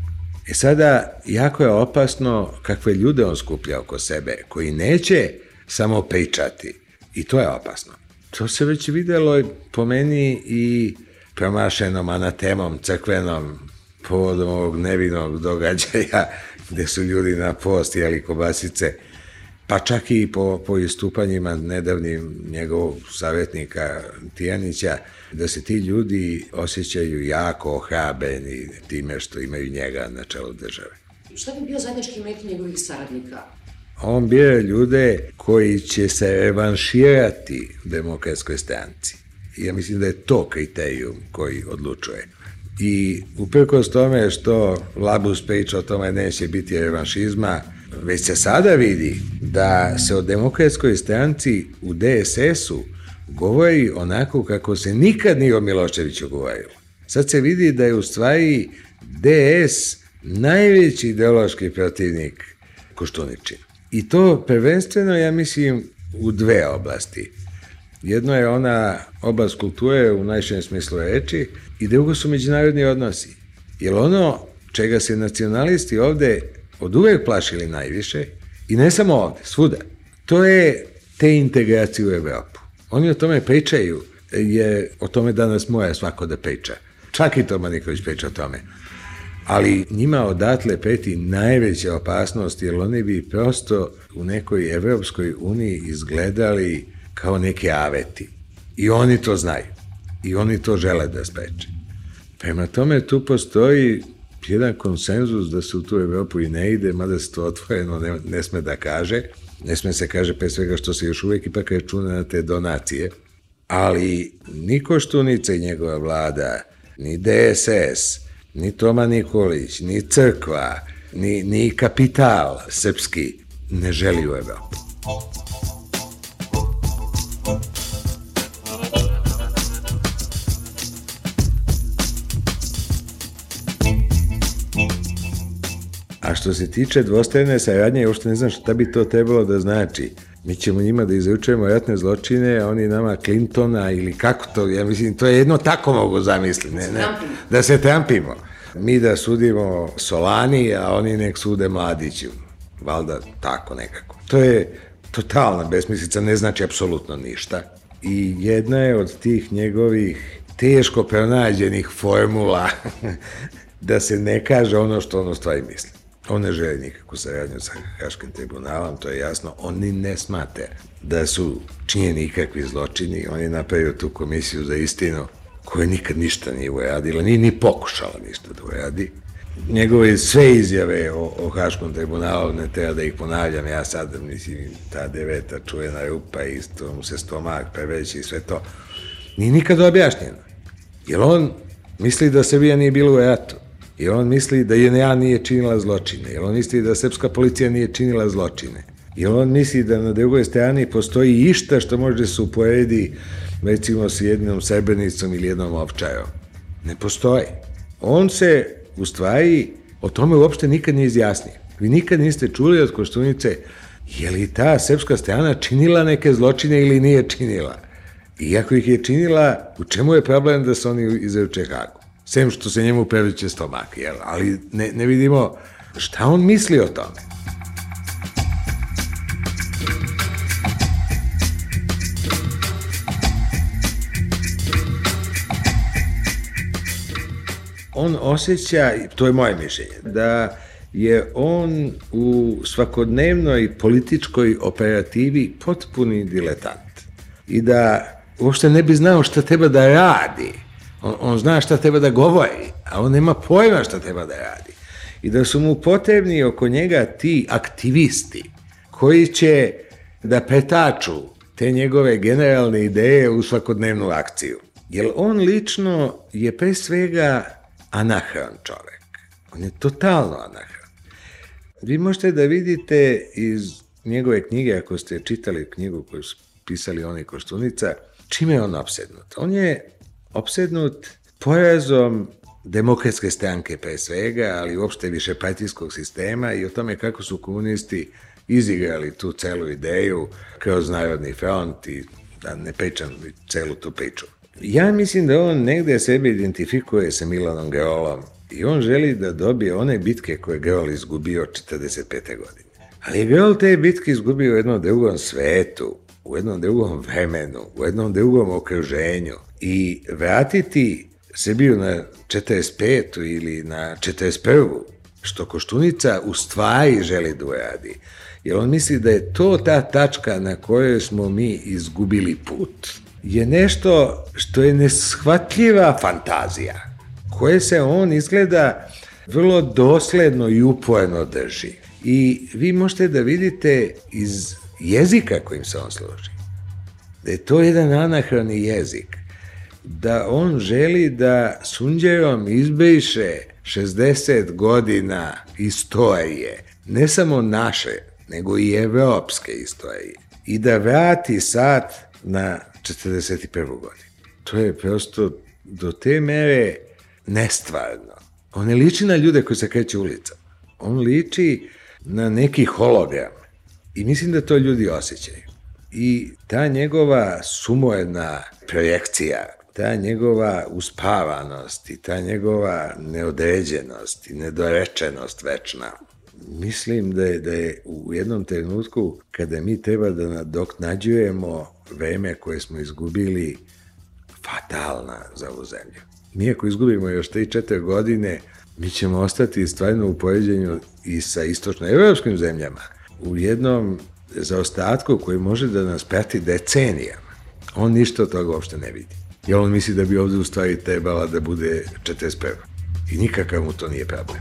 E sada, jako je opasno kakve ljude on skuplja oko sebe, koji neće samo pričati. I to je opasno. To se već videlo po meni i promašenom anatemom crkvenom povodom ovog nevinog događaja gde su ljudi na post jeli kobasice, pa čak i po, po istupanjima nedavnim njegovog savjetnika Tijanića, da se ti ljudi osjećaju jako ohrabeni time što imaju njega na čelu države. Šta bi bio zajednički met njegovih saradnika? On bira ljude koji će se revanširati u demokratskoj stranci. Ja mislim da je to kriterijum koji odlučuje. I uprkos tome što Labus priča o tome neće biti revanšizma, već se sada vidi da se o demokratskoj stranci u DSS-u govori onako kako se nikad nije o Miloševiću govorilo. Sad se vidi da je u stvari DS najveći ideološki protivnik Koštuničina. I to prvenstveno, ja mislim, u dve oblasti. Jedno je ona oblast kulture u najšem smislu reči i drugo su međunarodni odnosi. Jer ono čega se nacionalisti ovde od uvek plašili najviše, i ne samo ovde, svuda, to je te integracije u Evropu. Oni o tome pričaju, je o tome danas moja svako da priča. Čak i Toma Nikolić priča o tome. Ali njima odatle preti najveća opasnost, jer oni bi prosto u nekoj Evropskoj uniji izgledali kao neke aveti. I oni to znaju. I oni to žele da spreče. Prema tome tu postoji jedan konsenzus da se u tu Evropu i ne ide, mada se to otvoreno ne, ne sme da kaže. Ne sme se kaže pre svega što se još uvek ipak računa na te donacije. Ali ni Koštunica i njegova vlada, ni DSS, ni Toma Nikolić, ni crkva, ni, ni kapital srpski ne želi u Evropu. A što se tiče dvostrane saradnje, uopšte ne znam šta bi to trebalo da znači. Mi ćemo njima da izručujemo ratne zločine, a oni nama Clintona ili kako to, ja mislim, to je jedno tako mogu zamisliti, ne, ne, da se trampimo. mi da sudimo Solani, a oni nek sude Mladiću. Valda tako nekako. To je totalna besmislica, ne znači apsolutno ništa. I jedna je od tih njegovih teško pronađenih formula da se ne kaže ono što ono stvari misli. On ne želi nikakvu saradnju sa Haškim tribunalom, to je jasno. On ni ne smate da su činjeni ikakvi zločini. On je napravio tu komisiju za istinu koja nikad ništa nije uradila, nije ni pokušala ništa da uradi. Njegove sve izjave o, o Haškom tribunalu, ne treba da ih ponavljam, ja sad, mislim, ta deveta čuvena rupa, isto mu se stomak preveći i sve to, nije nikad objašnjeno. Jer on misli da Srbija nije bila u ratu. Jer on misli da JNA nije činila zločine. Jer on misli da srpska policija nije činila zločine. Jer on misli da na drugoj strani postoji išta što može se uporedi recimo s jednom srebrnicom ili jednom ovčajom. Ne postoji. On se u stvari o tome uopšte nikad nije izjasnio. Vi nikad niste čuli od Koštunice je li ta srpska strana činila neke zločine ili nije činila. Iako ih je činila, u čemu je problem da se oni izruče Hagu? Sem što se njemu previće stomak, jel? Ali ne, ne vidimo šta on misli o tome. On osjeća, to je moje mišljenje, da je on u svakodnevnoj političkoj operativi potpuni diletant. I da uopšte ne bi znao šta treba da radi. On, on zna šta treba da govori, a on nema pojma šta treba da radi. I da su mu potrebni oko njega ti aktivisti koji će da pretaču te njegove generalne ideje u svakodnevnu akciju. Jer on lično je pre svega anahron čovek. On je totalno anahron. Vi možete da vidite iz njegove knjige, ako ste čitali knjigu koju su pisali oni Koštunica, čime je on opsednut? On je opsednut porazom demokratske stranke pre svega, ali uopšte više partijskog sistema i o tome kako su komunisti izigrali tu celu ideju kroz Narodni front i da ne pričam celu tu priču. Ja mislim da on negde sebe identifikuje sa Milanom Geolom i on želi da dobije one bitke koje Geol izgubio 45. godine. Ali Geol te bitke izgubio u jednom drugom svetu, u jednom drugom vremenu, u jednom drugom okruženju i vratiti Srbiju na 45. ili na 41. što Koštunica u stvari želi da uradi. Jer on misli da je to ta tačka na kojoj smo mi izgubili put. Je nešto što je neshvatljiva fantazija, koje se on izgleda vrlo dosledno i uporno drži. I vi možete da vidite iz jezika kojim se on služi. Da je to jedan anahroni jezik. Da on želi da sunđerom izbriše 60 godina istorije, ne samo naše, nego i evropske istorije. I da vrati sat na 41. godinu. To je prosto do te mere nestvarno. On ne liči na ljude koji se kreću ulicama. On liči na neki hologram. I mislim da to ljudi osjećaju. I ta njegova sumojena projekcija, ta njegova uspavanost i ta njegova neodređenost i nedorečenost večna, mislim da je, da je u jednom trenutku kada mi treba da nadoknađujemo vreme koje smo izgubili fatalna za ovu zemlju. Mi ako izgubimo još 3-4 godine, mi ćemo ostati stvarno u poređenju i sa istočno-evropskim zemljama u jednom zaostatku koji može da nas prati decenijama. On ništa od toga uopšte ne vidi. I on misli da bi ovde u stvari trebala da bude 41. I nikakav mu to nije problem.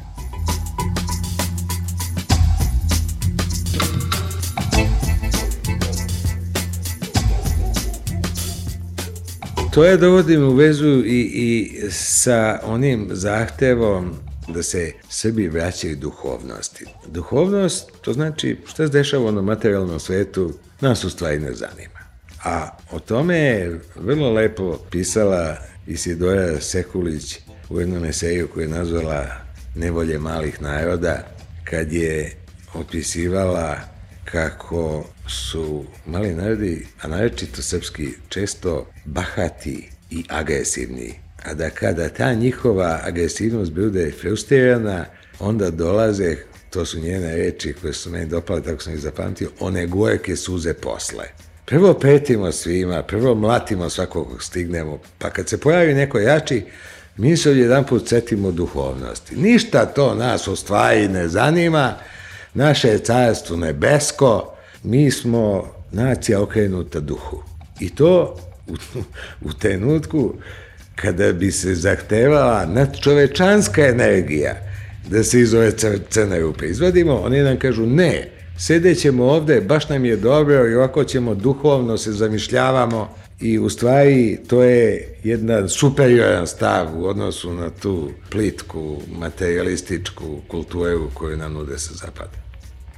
To je dovodim u vezu i, i sa onim zahtevom da se Srbi vraćaju duhovnosti. Duhovnost, to znači šta se dešava na materijalnom svetu, nas u stvari ne zanima. A o tome je vrlo lepo pisala Isidora Sekulić u jednom eseju koju je nazvala Nevolje malih naroda, kad je opisivala kako su mali narodi, a naročito srpski, često bahati i agresivni, a da kada ta njihova agresivnost bude frustrirana, onda dolaze, to su njene reči koje su meni dopale, tako sam ih zapamtio, one gorke suze posle. Prvo pretimo svima, prvo mlatimo svakog kog stignemo, pa kad se pojavi neko jači, mi se odjedan put setimo duhovnosti. Ništa to nas u stvari ne zanima, naše je carstvo nebesko, mi smo nacija okrenuta duhu. I to u, u trenutku kada bi se zahtevala nadčovečanska energija da se iz ove crne rupe izvadimo, oni nam kažu ne, sedećemo ovde, baš nam je dobro i ovako ćemo duhovno se zamišljavamo i u stvari to je jedan superioran stav u odnosu na tu plitku, materialističku kulturu koju nam nude sa zapada.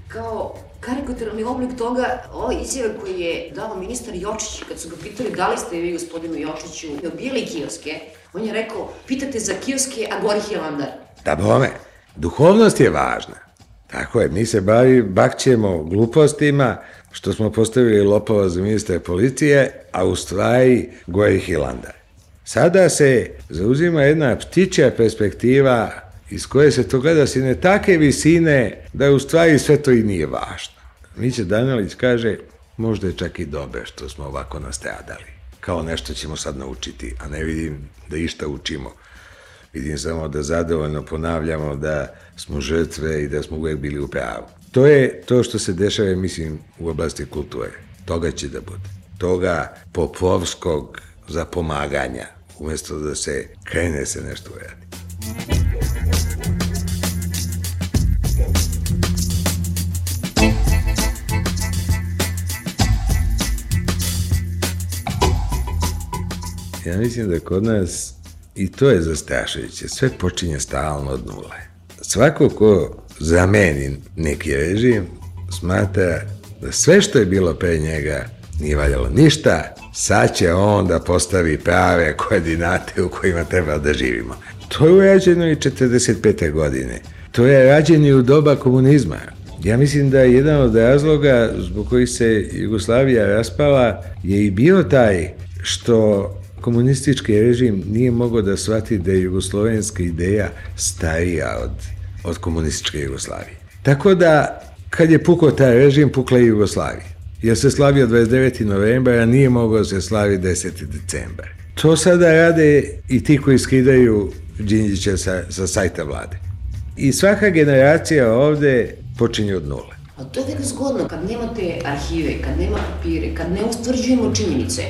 Kao karikaturalni oblik toga, ova izjava koji je dao ministar Jočić, kad su ga pitali da li ste vi gospodinu Jočiću obijeli kioske, on je rekao, pitate za kioske, a gori Hilandar. Da bome, duhovnost je važna. Tako je, mi se bavi, bakćemo glupostima, što smo postavili lopova za ministra policije, a u stvari gori Hilandar. Sada se zauzima jedna ptičja perspektiva iz koje se to gleda sine take visine da u stvari sve to i nije važno. Miće Danilić kaže, možda je čak i dobe što smo ovako nastradali. Kao nešto ćemo sad naučiti, a ne vidim da išta učimo. Vidim samo da zadovoljno ponavljamo da smo žrtve i da smo uvek bili u pravu. To je to što se dešava, mislim, u oblasti kulture. Toga će da bude. Toga popovskog zapomaganja, umesto da se krene se nešto uradi. Ja mislim da kod nas i to je zastrašujuće. Sve počinje stalno od nule. Svako ko zameni neki režim smatra da sve što je bilo pre njega nije valjalo ništa, sad će on da postavi prave koordinate u kojima treba da živimo. To je urađeno i 45. godine. To je rađeno i u doba komunizma. Ja mislim da je jedan od razloga zbog kojih se Jugoslavija raspala je i bio taj što komunistički režim nije mogao da shvati da je jugoslovenska ideja starija od, od komunističke Jugoslavije. Tako da, kad je pukao taj režim, pukla i Jugoslavija. Jer se slavio 29. novembra, a nije mogao se slavi 10. decembar. To sada rade i ti koji skidaju Đinđića sa, sa sajta vlade. I svaka generacija ovde počinje od nule. A to je tek zgodno, kad nemate arhive, kad nema papire, kad ne ustvrđujemo činjenice,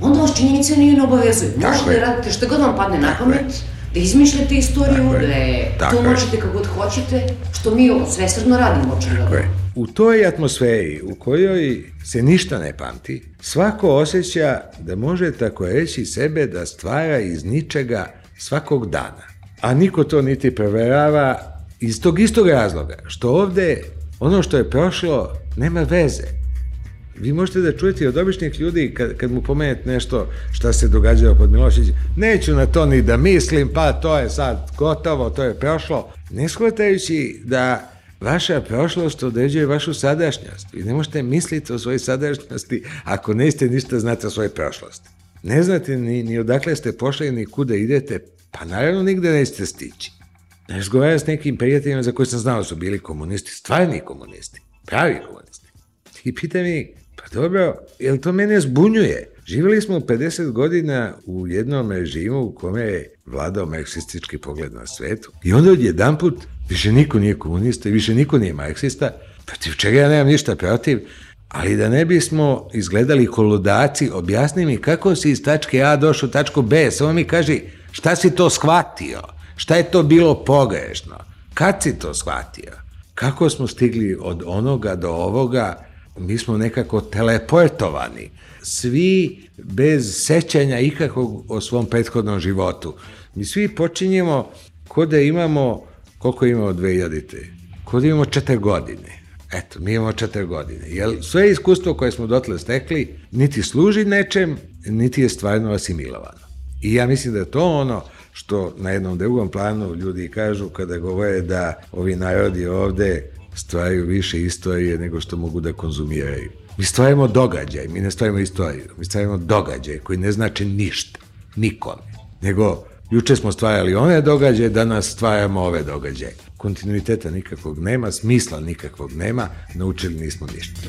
onda vas činjenice nije ne obavezuju. Možete da radite što god vam padne na pamet, da izmišljate istoriju, da je, to možete kako god hoćete, što mi svesredno radimo očigledno. U toj atmosferi u kojoj se ništa ne pamti, svako osjeća da može tako reći sebe da stvara iz ničega svakog dana. A niko to niti preverava iz tog istog razloga, što ovde ono što je prošlo nema veze. Vi možete da čujete od običnih ljudi kad, kad mu pomenete nešto šta se događalo pod Miloševićem, neću na to ni da mislim, pa to je sad gotovo, to je prošlo. Ne shvatajući da vaša prošlost određuje vašu sadašnjost. Vi ne možete misliti o svojoj sadašnjosti ako neiste ništa znate o svojoj prošlosti. Ne znate ni, ni odakle ste pošli, ni kuda idete, pa naravno nigde nećete stići. Razgovaram s nekim prijateljima za koje sam znao da su bili komunisti, stvarni komunisti, pravi komunisti. I pita mi, dobro, jel to mene zbunjuje? Živjeli smo 50 godina u jednom režimu u kome je vladao marksistički pogled na svetu i onda odjedan put više niko nije komunista i više niko nije marksista, protiv čega ja nemam ništa protiv, ali da ne bismo izgledali koludaci, objasni mi kako si iz tačke A došao u tačku B, samo mi kaži šta si to shvatio, šta je to bilo pogrešno, kad si to shvatio, kako smo stigli od onoga do ovoga, mi smo nekako teleportovani, svi bez sećanja ikakvog o svom prethodnom životu. Mi svi počinjemo ko da imamo, koliko imamo 2000. Ko da imamo četiri godine. Eto, mi imamo četiri godine. Jer sve iskustvo koje smo dotle stekli niti služi nečem, niti je stvarno asimilovano. I ja mislim da je to ono što na jednom drugom planu ljudi kažu kada govore da ovi narodi ovde stvaraju više istorije nego što mogu da konzumiraju. Mi stvarimo događaj, mi ne stvarimo istoriju, mi stvarimo događaj koji ne znači ništa, nikome. nego juče smo stvarali one događaje, danas stvaramo ove događaje. Kontinuiteta nikakvog nema, smisla nikakvog nema, naučili nismo ništa.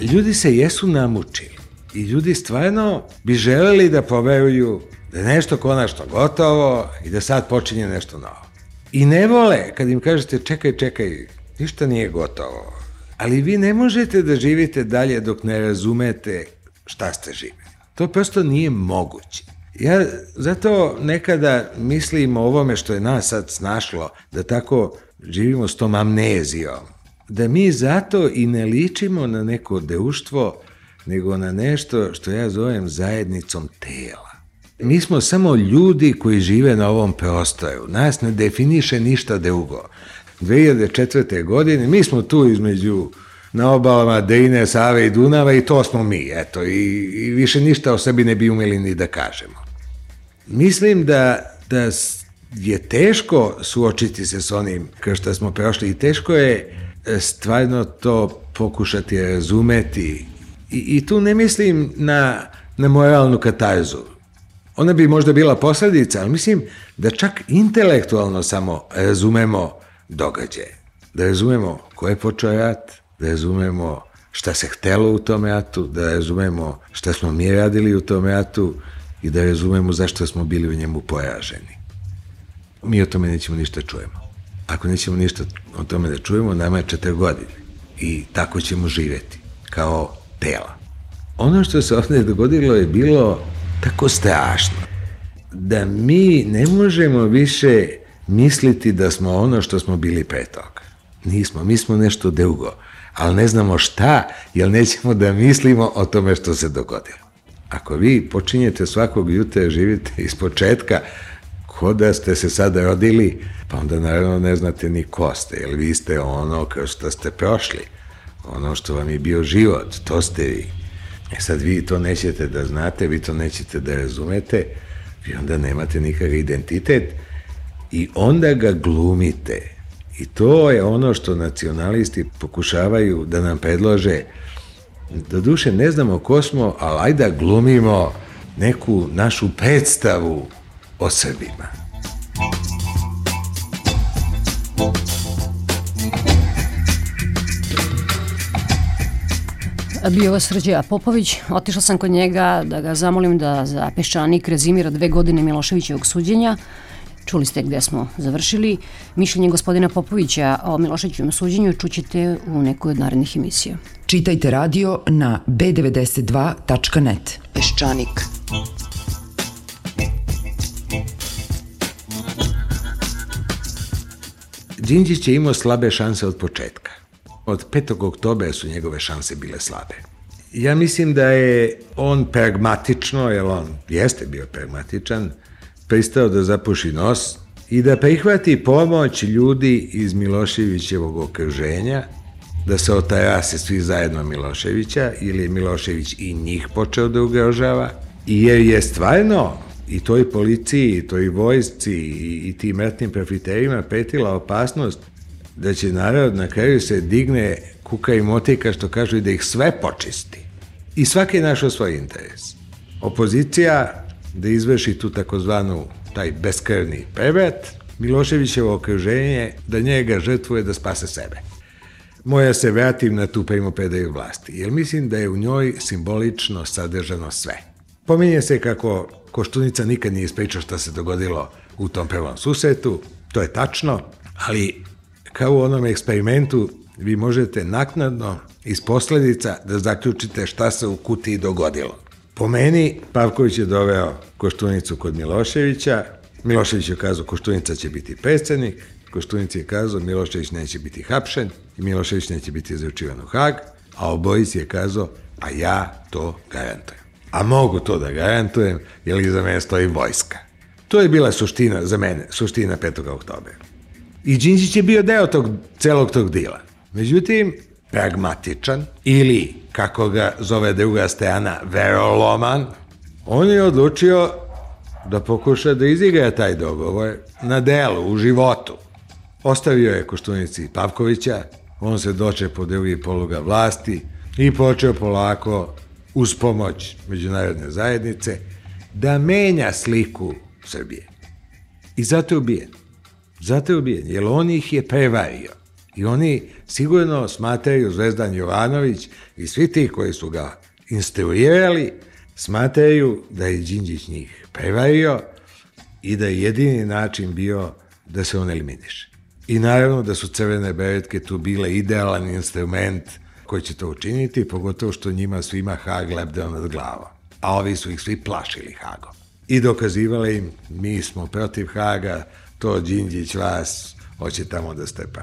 Ljudi se jesu namučili i ljudi stvarno bi želeli da poveruju da je nešto konačno gotovo i da sad počinje nešto novo. I ne vole kad im kažete čekaj, čekaj, ništa nije gotovo. Ali vi ne možete da živite dalje dok ne razumete šta ste živeli. To prosto nije moguće. Ja zato nekada mislim o ovome što je nas sad snašlo, da tako živimo s tom amnezijom, da mi zato i ne ličimo na neko deuštvo, nego na nešto što ja zovem zajednicom tela. Mi smo samo ljudi koji žive na ovom prostoru. Nas ne definiše ništa drugo. 2004. godine mi smo tu između na obalama Dejne, Save i Dunava i to smo mi, eto, i, i više ništa o sebi ne bi umeli ni da kažemo. Mislim da, da je teško suočiti se s onim što smo prošli i teško je e, stvarno to pokušati razumeti. I, i tu ne mislim na, na moralnu katarzu. Ona bi možda bila posledica, ali mislim da čak intelektualno samo razumemo događaje. Da razumemo ko je počeo rat, da razumemo šta se htelo u tom ratu, da razumemo šta smo mi radili u tom ratu i da razumemo zašto smo bili u njemu poraženi. Mi o tome nećemo ništa čujemo. Ako nećemo ništa o tome da čujemo, nama je četiri godine. I tako ćemo živeti, kao tela. Ono što se ovde dogodilo je bilo tako strašno, da mi ne možemo više misliti da smo ono što smo bili pre toga. Nismo, mi smo nešto drugo ali ne znamo šta, jer nećemo da mislimo o tome što se dogodilo. Ako vi počinjete svakog jutra živite iz početka, ko da ste se sada rodili, pa onda naravno ne znate ni ko ste, jer vi ste ono kao što ste prošli, ono što vam je bio život, to ste vi. E sad vi to nećete da znate, vi to nećete da razumete, vi onda nemate nikakav identitet i onda ga glumite I to je ono što nacionalisti pokušavaju da nam predlože. Do duše ne znamo ko smo, ali ajde da glumimo neku našu predstavu o Srbima. Bio vas Srđeja Popović. Otišla sam kod njega da ga zamolim da za peščanik rezimira dve godine Miloševićevog suđenja. Čuli ste gde smo završili. Mišljenje gospodina Popovića o Milošećevom suđenju čućete u nekoj od narednih emisija. Čitajte radio na b92.net. Peščanik. Đinđić je imao slabe šanse od početka. Od 5. oktobera su njegove šanse bile slabe. Ja mislim da je on pragmatično, jer on jeste bio pragmatičan, pristao da zapuši nos i da prihvati pomoć ljudi iz Miloševićevog okruženja, da se otarase svi zajedno Miloševića ili je Milošević i njih počeo da ugrožava, jer je stvarno i toj policiji, i toj vojsci i, i tim ratnim profiterima petila opasnost da će narod na kraju se digne kuka i motika što kažu i da ih sve počisti. I svaki je našao svoj interes. Opozicija da izvrši tu takozvanu taj beskrvni prevet, Miloševićevo okruženje da njega žrtvuje da spase sebe. Moja se vratim na tu primopredaju vlasti, jer mislim da je u njoj simbolično sadržano sve. Pominje se kako Koštunica nikad nije ispričao šta se dogodilo u tom prvom susretu, to je tačno, ali kao u onom eksperimentu vi možete naknadno iz posledica da zaključite šta se u kutiji dogodilo. Po meni, Pavković je doveo Koštunicu kod Miloševića, Milošević je kazao Koštunica će biti predsednik, Koštunica je kazao Milošević neće biti hapšen i Milošević neće biti izručivan u Hag, a Obojic je kazao, a ja to garantujem. A mogu to da garantujem, jer iza mene stoji vojska. To je bila suština za mene, suština 5. oktobera. I Đinđić je bio deo tog, celog tog dila. Međutim, pragmatičan ili, kako ga zove druga strana, veroloman, on je odlučio da pokuša da izigra taj dogovor na delu, u životu. Ostavio je Koštunici Pavkovića, on se doče po drugi poluga vlasti i počeo polako uz pomoć međunarodne zajednice da menja sliku Srbije. I zato je ubijen. Zato je ubijen, jer on ih je prevario. I oni sigurno smatraju, Zvezdan Jovanović i svi ti koji su ga instruirali, smatraju da je Đinđić njih prevario i da je jedini način bio da se on eliminiše. I naravno da su crvene beretke tu bile idealan instrument koji će to učiniti, pogotovo što njima svima Hag lebdeo nad glava. A ovi su ih svi plašili Hagom. I dokazivali im, mi smo protiv Haga, to Đinđić vas hoće tamo da stepa.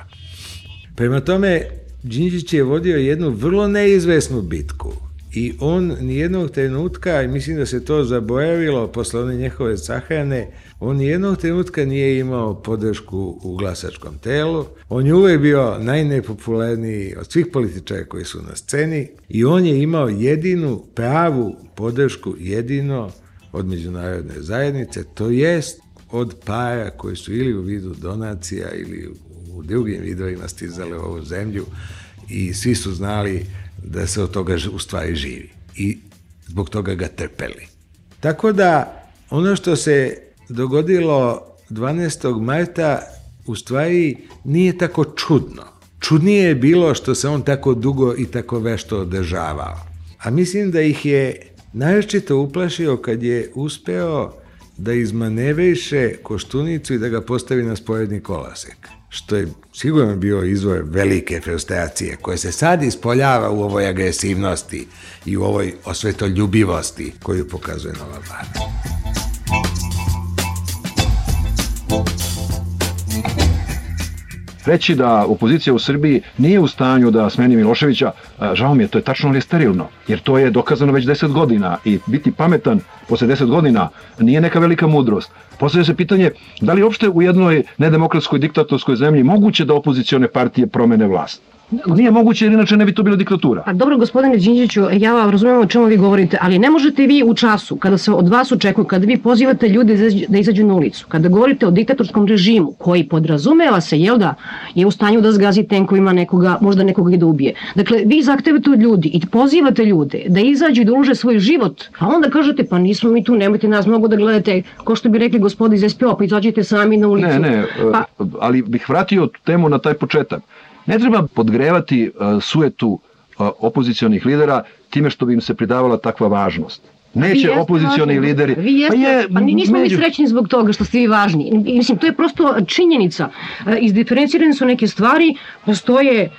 Prema tome, Đinđić je vodio jednu vrlo neizvesnu bitku i on nijednog trenutka, i mislim da se to zaboravilo posle one njehove sahrane, on nijednog trenutka nije imao podršku u glasačkom telu, on je uvek bio najnepopularniji od svih političara koji su na sceni i on je imao jedinu pravu podršku, jedino od međunarodne zajednice, to jest od para koji su ili u vidu donacija ili u drugim vidovima stizale u ovu zemlju i svi su znali da se od toga u stvari živi i zbog toga ga trpeli. Tako da ono što se dogodilo 12. marta u stvari nije tako čudno. Čudnije je bilo što se on tako dugo i tako vešto održavao. A mislim da ih je naročito uplašio kad je uspeo da izmanevriše Koštunicu i da ga postavi na sporedni kolasek što je sigurno bio izvor velike frustracije koje se sad ispoljava u ovoj agresivnosti i u ovoj osvetoljubivosti koju pokazuje Nova Vlada. Reći da opozicija u Srbiji nije u stanju da smeni Miloševića, žao mi je, to je tačno, ali je sterilno, jer to je dokazano već 10 godina i biti pametan posle 10 godina nije neka velika mudrost. Postavlja se pitanje da li uopšte u jednoj nedemokratskoj diktatorskoj zemlji moguće da opozicione partije promene vlast. Nije moguće jer inače ne bi to bila diktatura. A dobro, gospodine Đinđiću, ja vam razumijem o čemu vi govorite, ali ne možete vi u času, kada se od vas očekuje, kada vi pozivate ljude da izađu na ulicu, kada govorite o diktatorskom režimu koji podrazumeva se, jel da, je u stanju da zgazi tenkovima nekoga, možda nekoga i da ubije. Dakle, vi zahtevate od ljudi i pozivate ljude da izađu i da ulože svoj život, a onda kažete, pa nismo mi tu, nemojte nas mnogo da gledate, ko što bi rekli gospodi iz SPO, pa izađite sami na ulicu. Ne, ne, pa... ali bih vratio temu na taj početak. Ne treba podgrevati uh, suetu uh, opozicionih lidera time što bi im se pridavala takva važnost. Neće opozicioni lideri... Vi jeste, pa, je, pa nismo među... mi srećni zbog toga što ste vi važni. Mislim, to je prosto činjenica. Uh, izdiferencirane su neke stvari, postoje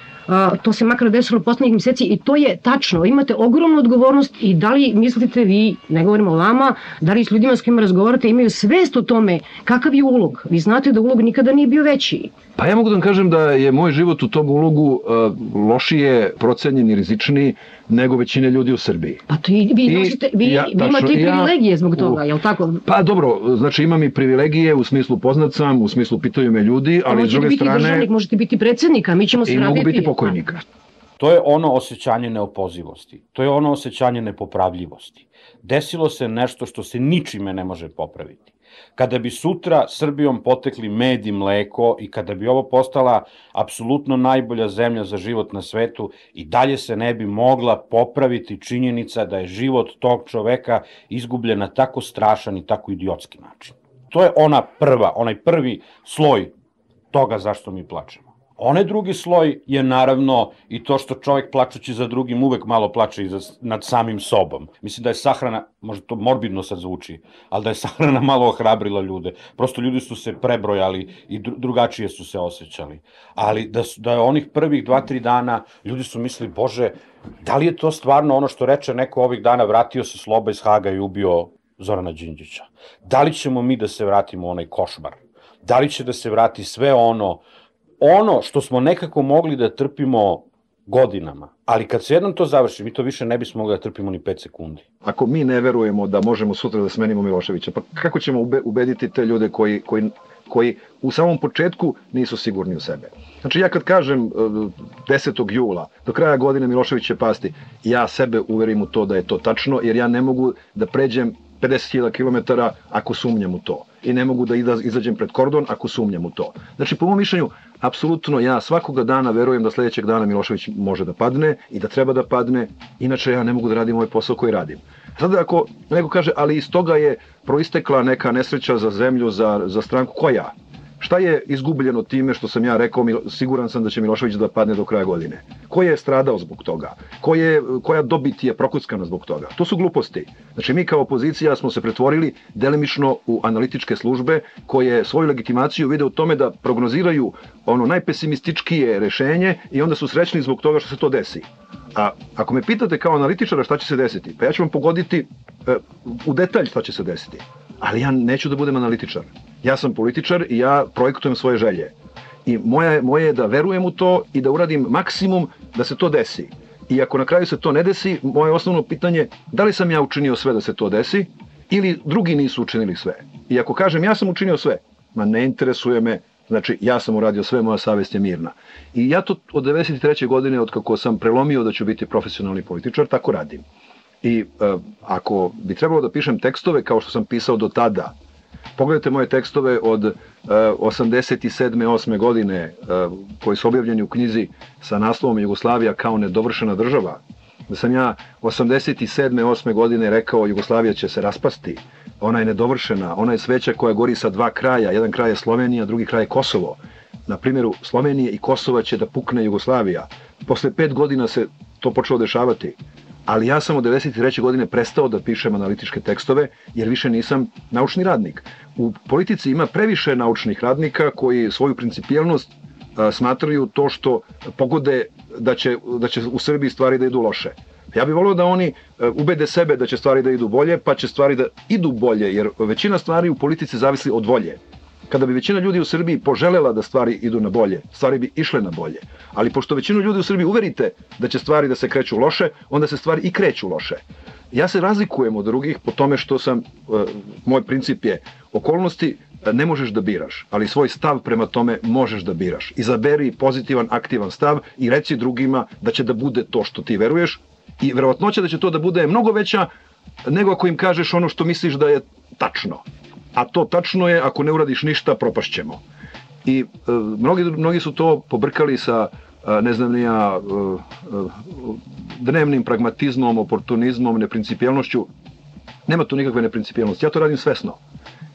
To se makar desilo poslednjih meseci i to je tačno. Imate ogromnu odgovornost i da li mislite vi, ne govorimo o vama, da li s ljudima s kojima razgovarate imaju svest o tome kakav je ulog. Vi znate da ulog nikada nije bio veći. Pa ja mogu da vam kažem da je moj život u tom ulogu uh, lošije procenjen i rizičniji nego većine ljudi u Srbiji. Pa to i, vi, I, nosite, vi, ja, vi imate i privilegije ja, zbog toga, je li tako? Pa dobro, znači imam i privilegije u smislu poznat sam, u smislu pitaju me ljudi, ali s druge strane... Možete biti državnik, možete biti predsednika, mi ćemo se raditi... I mogu biti pokojnika. To je ono osjećanje neopozivosti. To je ono osjećanje nepopravljivosti. Desilo se nešto što se ničime ne može popraviti. Kada bi sutra Srbijom potekli med i mleko i kada bi ovo postala apsolutno najbolja zemlja za život na svetu i dalje se ne bi mogla popraviti činjenica da je život tog čoveka izgubljen na tako strašan i tako idiotski način. To je ona prva, onaj prvi sloj toga zašto mi plačemo. Onaj drugi sloj je naravno i to što čovek plačući za drugim uvek malo plače i za, nad samim sobom. Mislim da je sahrana, možda to morbidno sad zvuči, ali da je sahrana malo ohrabrila ljude. Prosto ljudi su se prebrojali i drugačije su se osjećali. Ali da, su, da je onih prvih dva, tri dana ljudi su mislili, bože, da li je to stvarno ono što reče neko ovih dana, vratio se Sloba iz Haga i ubio Zorana Đinđića? Da li ćemo mi da se vratimo u onaj košmar? Da li će da se vrati sve ono ono što smo nekako mogli da trpimo godinama. Ali kad se jednom to završi, mi to više ne bismo mogli da trpimo ni 5 sekundi. Ako mi ne verujemo da možemo sutra da smenimo Miloševića, pa kako ćemo ubediti te ljude koji, koji, koji u samom početku nisu sigurni u sebe? Znači ja kad kažem 10. E, jula, do kraja godine Milošević će pasti, ja sebe uverim u to da je to tačno, jer ja ne mogu da pređem 50.000 km ako sumnjam u to. i ne mogu da izađem pred kordon ako sumnjam u to. Znači, po mom mišljenju, apsolutno ja svakoga dana verujem da sledećeg dana Milošević može da padne i da treba da padne, inače ja ne mogu da radim ovaj posao koji radim. Sada ako neko kaže, ali iz toga je proistekla neka nesreća za zemlju, za, za stranku, koja? Šta je izgubljeno time što sam ja rekao, siguran sam da će Milošević da padne do kraja godine? Ko je stradao zbog toga? Ko je, koja dobit je prokuckana zbog toga? To su gluposti. Znači mi kao opozicija smo se pretvorili delimično u analitičke službe koje svoju legitimaciju vide u tome da prognoziraju ono najpesimističkije rešenje i onda su srećni zbog toga što se to desi. A ako me pitate kao analitičara šta će se desiti, pa ja ću vam pogoditi e, u detalj šta će se desiti. Ali ja neću da budem analitičar. Ja sam političar i ja projektujem svoje želje. I moje, moje je da verujem u to i da uradim maksimum da se to desi. I ako na kraju se to ne desi, moje osnovno pitanje da li sam ja učinio sve da se to desi ili drugi nisu učinili sve. I ako kažem ja sam učinio sve, ma ne interesuje me Znači, ja sam uradio sve, moja savest je mirna. I ja to od 93. godine, od kako sam prelomio da ću biti profesionalni političar, tako radim. I e, ako bi trebalo da pišem tekstove kao što sam pisao do tada, pogledajte moje tekstove od e, 87. 8. godine e, koji su objavljeni u knjizi sa naslovom Jugoslavija kao nedovršena država, da sam ja 87. 8. godine rekao Jugoslavija će se raspasti, ona je nedovršena, ona je sveća koja gori sa dva kraja, jedan kraj je Slovenija, drugi kraj je Kosovo. Na primjeru Slovenije i Kosova će da pukne Jugoslavija. Posle pet godina se to počelo dešavati. Ali ja sam od 93. godine prestao da pišem analitičke tekstove, jer više nisam naučni radnik. U politici ima previše naučnih radnika koji svoju principijelnost smatraju to što pogode da će, da će u Srbiji stvari da idu loše. Ja bih volio da oni e, ubede sebe da će stvari da idu bolje, pa će stvari da idu bolje, jer većina stvari u politici zavisi od volje. Kada bi većina ljudi u Srbiji poželela da stvari idu na bolje, stvari bi išle na bolje. Ali pošto većinu ljudi u Srbiji uverite da će stvari da se kreću loše, onda se stvari i kreću loše. Ja se razlikujem od drugih po tome što sam, e, moj princip je, okolnosti e, ne možeš da biraš, ali svoj stav prema tome možeš da biraš. Izaberi pozitivan, aktivan stav i reci drugima da će da bude to što ti veruješ, i verovatnoća da će to da bude mnogo veća nego ako im kažeš ono što misliš da je tačno. A to tačno je, ako ne uradiš ništa, propašćemo. I e, mnogi, mnogi su to pobrkali sa, e, ne znam nija, e, e, dnevnim pragmatizmom, oportunizmom, neprincipijelnošću. Nema tu nikakve neprincipijelnosti. Ja to radim svesno.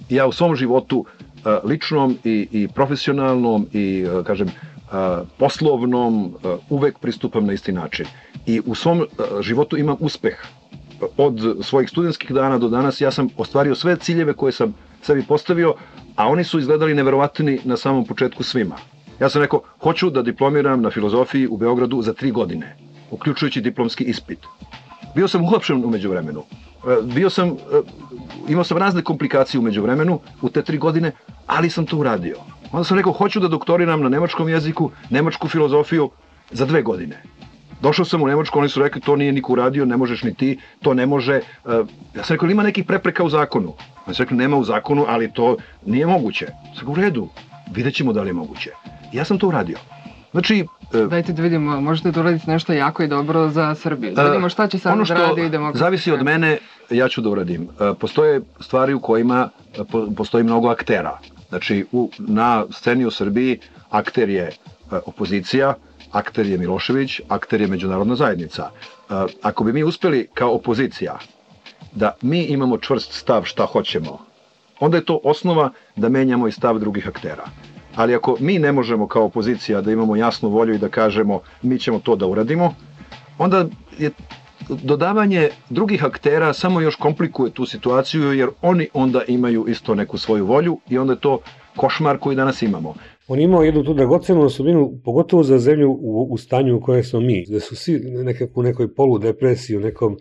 Ja u svom životu, e, ličnom i, i profesionalnom i, e, kažem, poslovnom, uvek pristupam na isti način i u svom e, životu imam uspeh. Od svojih studentskih dana do danas ja sam ostvario sve ciljeve koje sam sebi postavio, a oni su izgledali neverovatni na samom početku svima. Ja sam rekao, hoću da diplomiram na filozofiji u Beogradu za tri godine, uključujući diplomski ispit. Bio sam uhapšen umeđu vremenu. E, bio sam, e, imao sam razne komplikacije umeđu vremenu u te tri godine, ali sam to uradio. Onda sam rekao, hoću da doktoriram na nemačkom jeziku, nemačku filozofiju za dve godine. Došao sam u Nemačku, oni su rekli to nije niko uradio, ne možeš ni ti, to ne može. E, ja sam rekao, ima nekih prepreka u zakonu. Oni su rekli, nema u zakonu, ali to nije moguće. Sam u redu, vidjet ćemo da li je moguće. ja sam to uradio. Znači, e, Dajte da vidimo, možete da uradite nešto jako i dobro za Srbiju. Da vidimo šta će sad ono što da radi demokratska. zavisi od mene, ja ću da uradim. E, postoje stvari u kojima postoji mnogo aktera. Znači, u, na sceni u Srbiji akter je opozicija, akter je Milošević, akter je međunarodna zajednica. E, ako bi mi uspeli kao opozicija da mi imamo čvrst stav šta hoćemo, onda je to osnova da menjamo i stav drugih aktera. Ali ako mi ne možemo kao opozicija da imamo jasnu volju i da kažemo mi ćemo to da uradimo, onda je dodavanje drugih aktera samo još komplikuje tu situaciju jer oni onda imaju isto neku svoju volju i onda je to košmar koji danas imamo. On imao jednu tu dragocenu osobinu, pogotovo za zemlju u, u stanju u kojoj smo mi, da su svi nekako u nekoj poludepresiji, u nekom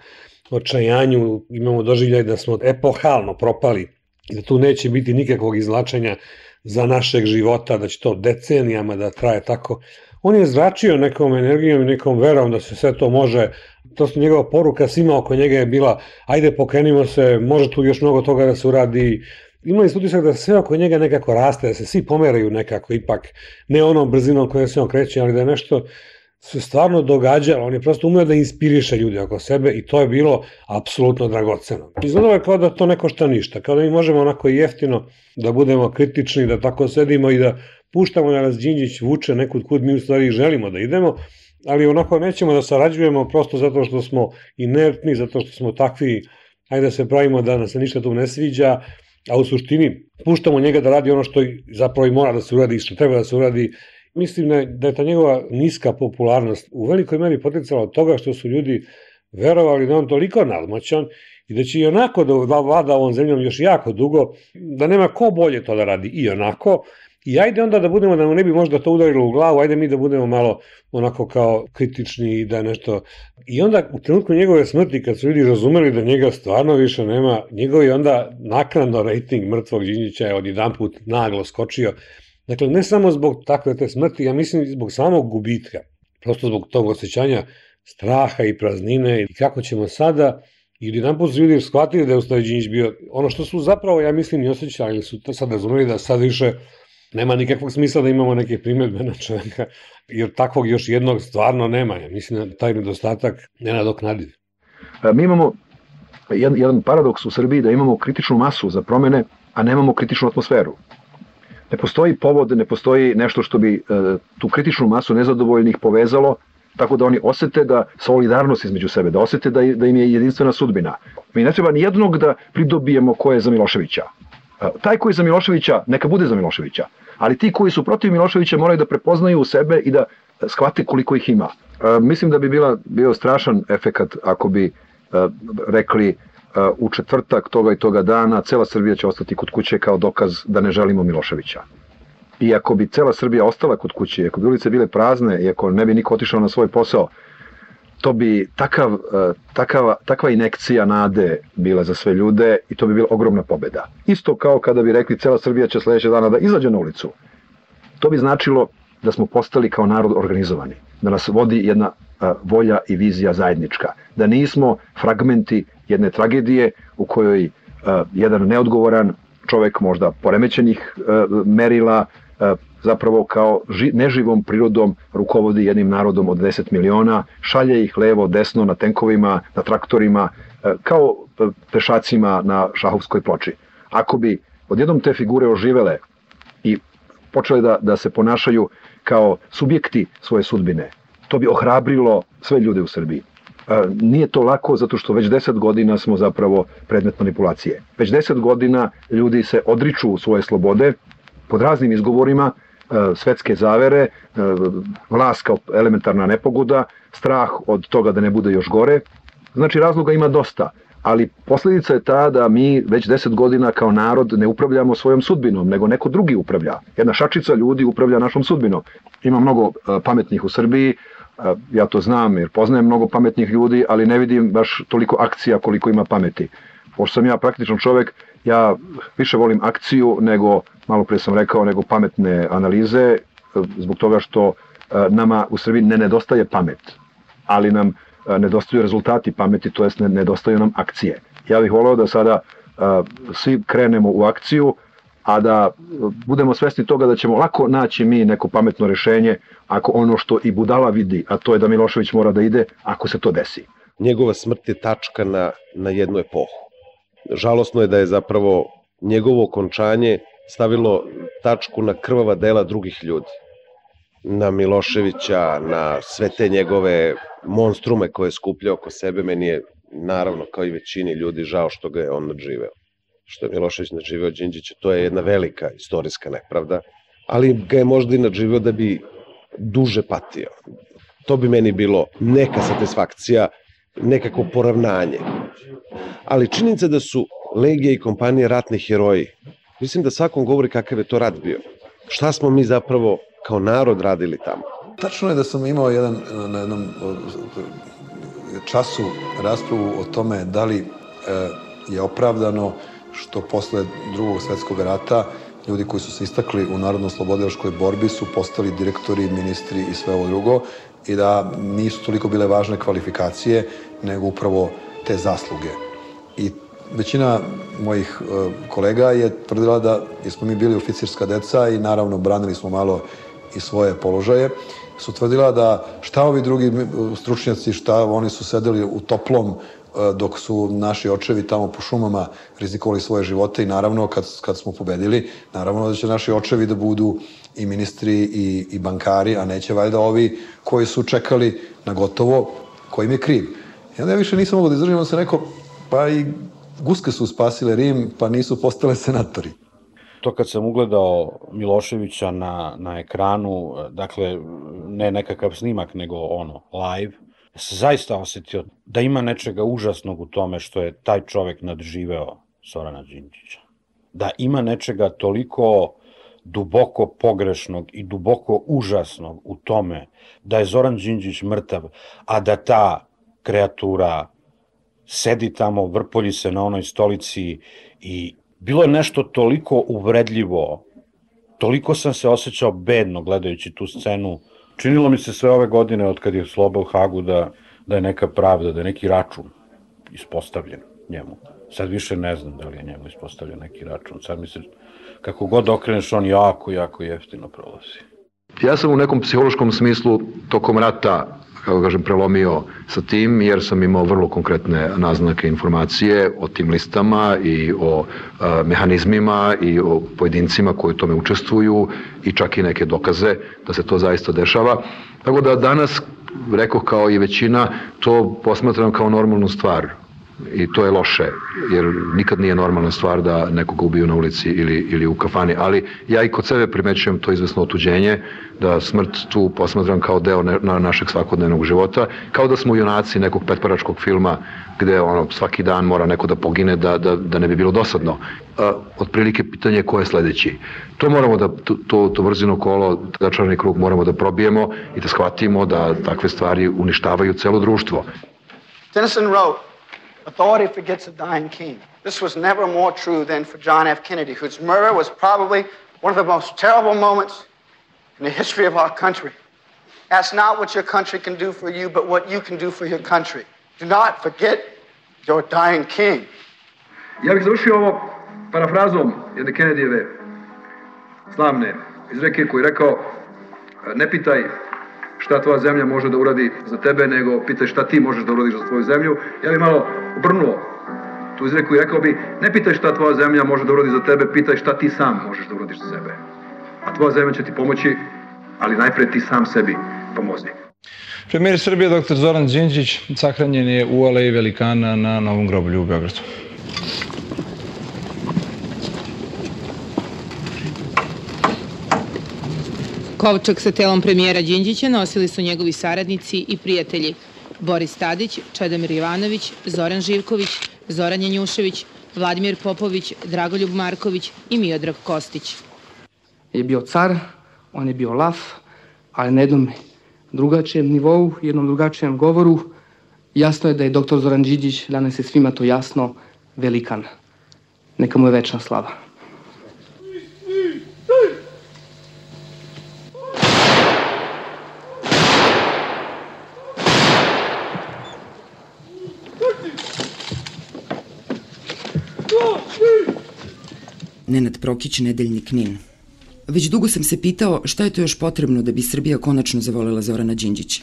očajanju, imamo doživljaj da smo epohalno propali, da tu neće biti nikakvog izlačenja za našeg života, da će to decenijama da traje tako. On je zračio nekom energijom i nekom verom da se sve to može, to su njegova poruka svima oko njega je bila, ajde pokrenimo se, može tu još mnogo toga da se uradi, imali su utisak da sve oko njega nekako raste, da se svi pomeraju nekako ipak, ne onom brzinom koja se on kreće, ali da je nešto se stvarno događalo, on je prosto umeo da inspiriše ljude oko sebe i to je bilo apsolutno dragoceno. Izgledalo je kao da to ne košta ništa, kao da mi možemo onako jeftino da budemo kritični, da tako sedimo i da puštamo da nas Đinđić vuče nekud kud mi u stvari želimo da idemo, ali onako nećemo da sarađujemo prosto zato što smo inertni, zato što smo takvi, ajde da se pravimo da nas se ništa tu ne sviđa, a u suštini puštamo njega da radi ono što zapravo i mora da se uradi što treba da se uradi. Mislim da je, da ta njegova niska popularnost u velikoj meri potencijala od toga što su ljudi verovali da on toliko nadmoćan i da će i onako da vlada ovom zemljom još jako dugo, da nema ko bolje to da radi i onako, I ajde onda da budemo, da mu ne bi možda to udarilo u glavu, ajde mi da budemo malo onako kao kritični i da nešto... I onda u trenutku njegove smrti, kad su ljudi razumeli da njega stvarno više nema, njegov je onda naknadno rating mrtvog Đinjića je jedan put naglo skočio. Dakle, ne samo zbog takve te smrti, ja mislim zbog samog gubitka. Prosto zbog tog osjećanja straha i praznine i kako ćemo sada i jedan put su ljudi shvatili da je Ustavi Đinjić bio ono što su zapravo, ja mislim, i osjećali, su to sad razumeli da sad više nema nikakvog smisla da imamo neke primetbe na čoveka, jer takvog još jednog stvarno nema. Ja mislim da taj nedostatak nenadoknadiv. E, mi imamo jedan, jedan paradoks u Srbiji da imamo kritičnu masu za promene, a nemamo kritičnu atmosferu. Ne postoji povod, ne postoji nešto što bi e, tu kritičnu masu nezadovoljnih povezalo, tako da oni osete da solidarnost između sebe, da osete da, da im je jedinstvena sudbina. Mi ne treba ni jednog da pridobijemo ko je za Miloševića. E, taj koji je za Miloševića, neka bude za Miloševića ali ti koji su protiv Miloševića moraju da prepoznaju u sebe i da shvate koliko ih ima. E, mislim da bi bila, bio strašan efekat ako bi e, rekli e, u četvrtak toga i toga dana cela Srbija će ostati kod kuće kao dokaz da ne želimo Miloševića. I ako bi cela Srbija ostala kod kuće, ako bi ulice bile prazne i ako ne bi niko otišao na svoj posao, to bi takav, takav, takva inekcija nade bila za sve ljude i to bi bila ogromna pobeda. Isto kao kada bi rekli cela Srbija će sledeće dana da izađe na ulicu. To bi značilo da smo postali kao narod organizovani, da nas vodi jedna volja i vizija zajednička, da nismo fragmenti jedne tragedije u kojoj jedan neodgovoran čovek možda poremećenih merila zapravo kao ži, neživom prirodom rukovodi jednim narodom od 10 miliona, šalje ih levo, desno na tenkovima, na traktorima, e, kao pešacima na šahovskoj ploči. Ako bi odjednom te figure oživele i počele da, da se ponašaju kao subjekti svoje sudbine, to bi ohrabrilo sve ljude u Srbiji. Nije to lako zato što već 10 godina smo zapravo predmet manipulacije. Već 10 godina ljudi se odriču svoje slobode pod raznim izgovorima, svetske zavere, vlast kao elementarna nepogoda, strah od toga da ne bude još gore. Znači razloga ima dosta, ali posledica je ta da mi već deset godina kao narod ne upravljamo svojom sudbinom, nego neko drugi upravlja. Jedna šačica ljudi upravlja našom sudbinom. Ima mnogo pametnih u Srbiji, ja to znam jer poznajem mnogo pametnih ljudi, ali ne vidim baš toliko akcija koliko ima pameti. Pošto sam ja praktičan čovek, ja više volim akciju nego malo pre sam rekao, nego pametne analize, e, zbog toga što e, nama u Srbiji ne nedostaje pamet, ali nam e, nedostaju rezultati pameti, to jest ne nedostaju nam akcije. Ja bih voleo da sada svi krenemo u akciju, a da budemo svesni toga da ćemo lako naći mi neko pametno rešenje ako ono što i budala vidi, a to je da Milošević mora da ide, ako se to desi. Njegova smrt je tačka na, na jednu epohu. Žalosno je da je zapravo njegovo okončanje stavilo tačku na krvava dela drugih ljudi. Na Miloševića, na sve te njegove monstrume koje je skupljao oko sebe, meni je naravno kao i većini ljudi žao što ga je on nadživeo. Što je Milošević nadživeo Đinđića, to je jedna velika istorijska nepravda, ali ga je možda i nadživeo da bi duže patio. To bi meni bilo neka satisfakcija, nekako poravnanje. Ali činjenica da su Legija i kompanije ratni heroji Mislim da svakom govori kakav je to rad bio. Šta smo mi zapravo kao narod radili tamo? Tačno je da sam imao jedan, na jednom času raspravu o tome da li e, je opravdano što posle drugog svetskog rata ljudi koji su se istakli u narodno-slobodilaškoj borbi su postali direktori, ministri i sve ovo drugo i da nisu toliko bile važne kvalifikacije nego upravo te zasluge. I većina mojih e, kolega je tvrdila da smo mi bili oficirska deca i naravno branili smo malo i svoje položaje. su tvrdila da šta ovi drugi stručnjaci, šta oni su sedeli u toplom dok su naši očevi tamo po šumama rizikovali svoje živote i naravno kad, kad smo pobedili, naravno da će naši očevi da budu i ministri i, i bankari, a neće valjda ovi koji su čekali na gotovo, kojim je kriv. I onda ja više nisam mogu da izdržim, se neko, pa i guske su spasile Rim, pa nisu postale senatori. To kad sam ugledao Miloševića na, na ekranu, dakle, ne nekakav snimak, nego ono, live, se zaista osetio da ima nečega užasnog u tome što je taj čovek nadživeo Sorana Đinđića. Da ima nečega toliko duboko pogrešnog i duboko užasnog u tome da je Zoran Đinđić mrtav, a da ta kreatura sedi tamo, vrpolji se na onoj stolici i bilo je nešto toliko uvredljivo, toliko sam se osjećao bedno gledajući tu scenu. Činilo mi se sve ove godine od kad je Sloba u Hagu da, da je neka pravda, da je neki račun ispostavljen njemu. Sad više ne znam da li je njemu ispostavljen neki račun. Sad mi se, kako god okreneš, on jako, jako jeftino prolazi. Ja sam u nekom psihološkom smislu tokom rata kako kažem, prelomio sa tim, jer sam imao vrlo konkretne naznake informacije o tim listama i o a, mehanizmima i o pojedincima koji u tome učestvuju i čak i neke dokaze da se to zaista dešava. Tako da danas, rekao kao i većina, to posmatram kao normalnu stvar i to je loše, jer nikad nije normalna stvar da nekoga ubiju na ulici ili, ili u kafani, ali ja i kod sebe primećujem to izvesno otuđenje, da smrt tu posmatram kao deo ne, na našeg svakodnevnog života, kao da smo junaci nekog petparačkog filma gde ono, svaki dan mora neko da pogine da, da, da ne bi bilo dosadno. A, otprilike pitanje je ko je sledeći. To moramo da, to, to, to vrzino kolo, začarani krug moramo da probijemo i da shvatimo da takve stvari uništavaju celo društvo. Tennyson wrote, Authority forgets a dying king. This was never more true than for John F. Kennedy, whose murder was probably one of the most terrible moments in the history of our country. Ask not what your country can do for you, but what you can do for your country. Do not forget your dying king. Ja bih završio ovo parafrazom jedne Kennedyjeve slavne izreke koji rekao ne pitaj šta tvoja zemlja može da uradi za tebe, nego pitaj šta ti možeš da uradiš za tvoju zemlju. Ja bih malo obrnuo tu izreku i rekao bi, ne pitaj šta tvoja zemlja može da uradi za tebe, pitaj šta ti sam možeš da uradiš za sebe. A tvoja zemlja će ti pomoći, ali najpre ti sam sebi pomozi. Premijer Srbije, dr. Zoran Đinđić, sahranjen je u Aleji Velikana na Novom groblju u Beogradu. Kovčak sa telom premijera Đinđića nosili su njegovi saradnici i prijatelji Boris Tadić, Čedomir Jovanović, Zoran Živković, Zoran Janjušević, Vladimir Popović, Dragoljub Marković i Miodrag Kostić. Je bio car, on je bio laf, ali na jednom drugačijem nivou, jednom drugačijem govoru, jasno je da je doktor Zoran Đinđić, danas je svima to jasno, velikan. Neka mu je večna slava. Nenad Prokić, Nedeljnik Nin. Već dugo sam se pitao šta je to još potrebno da bi Srbija konačno zavolela Zorana Đinđića.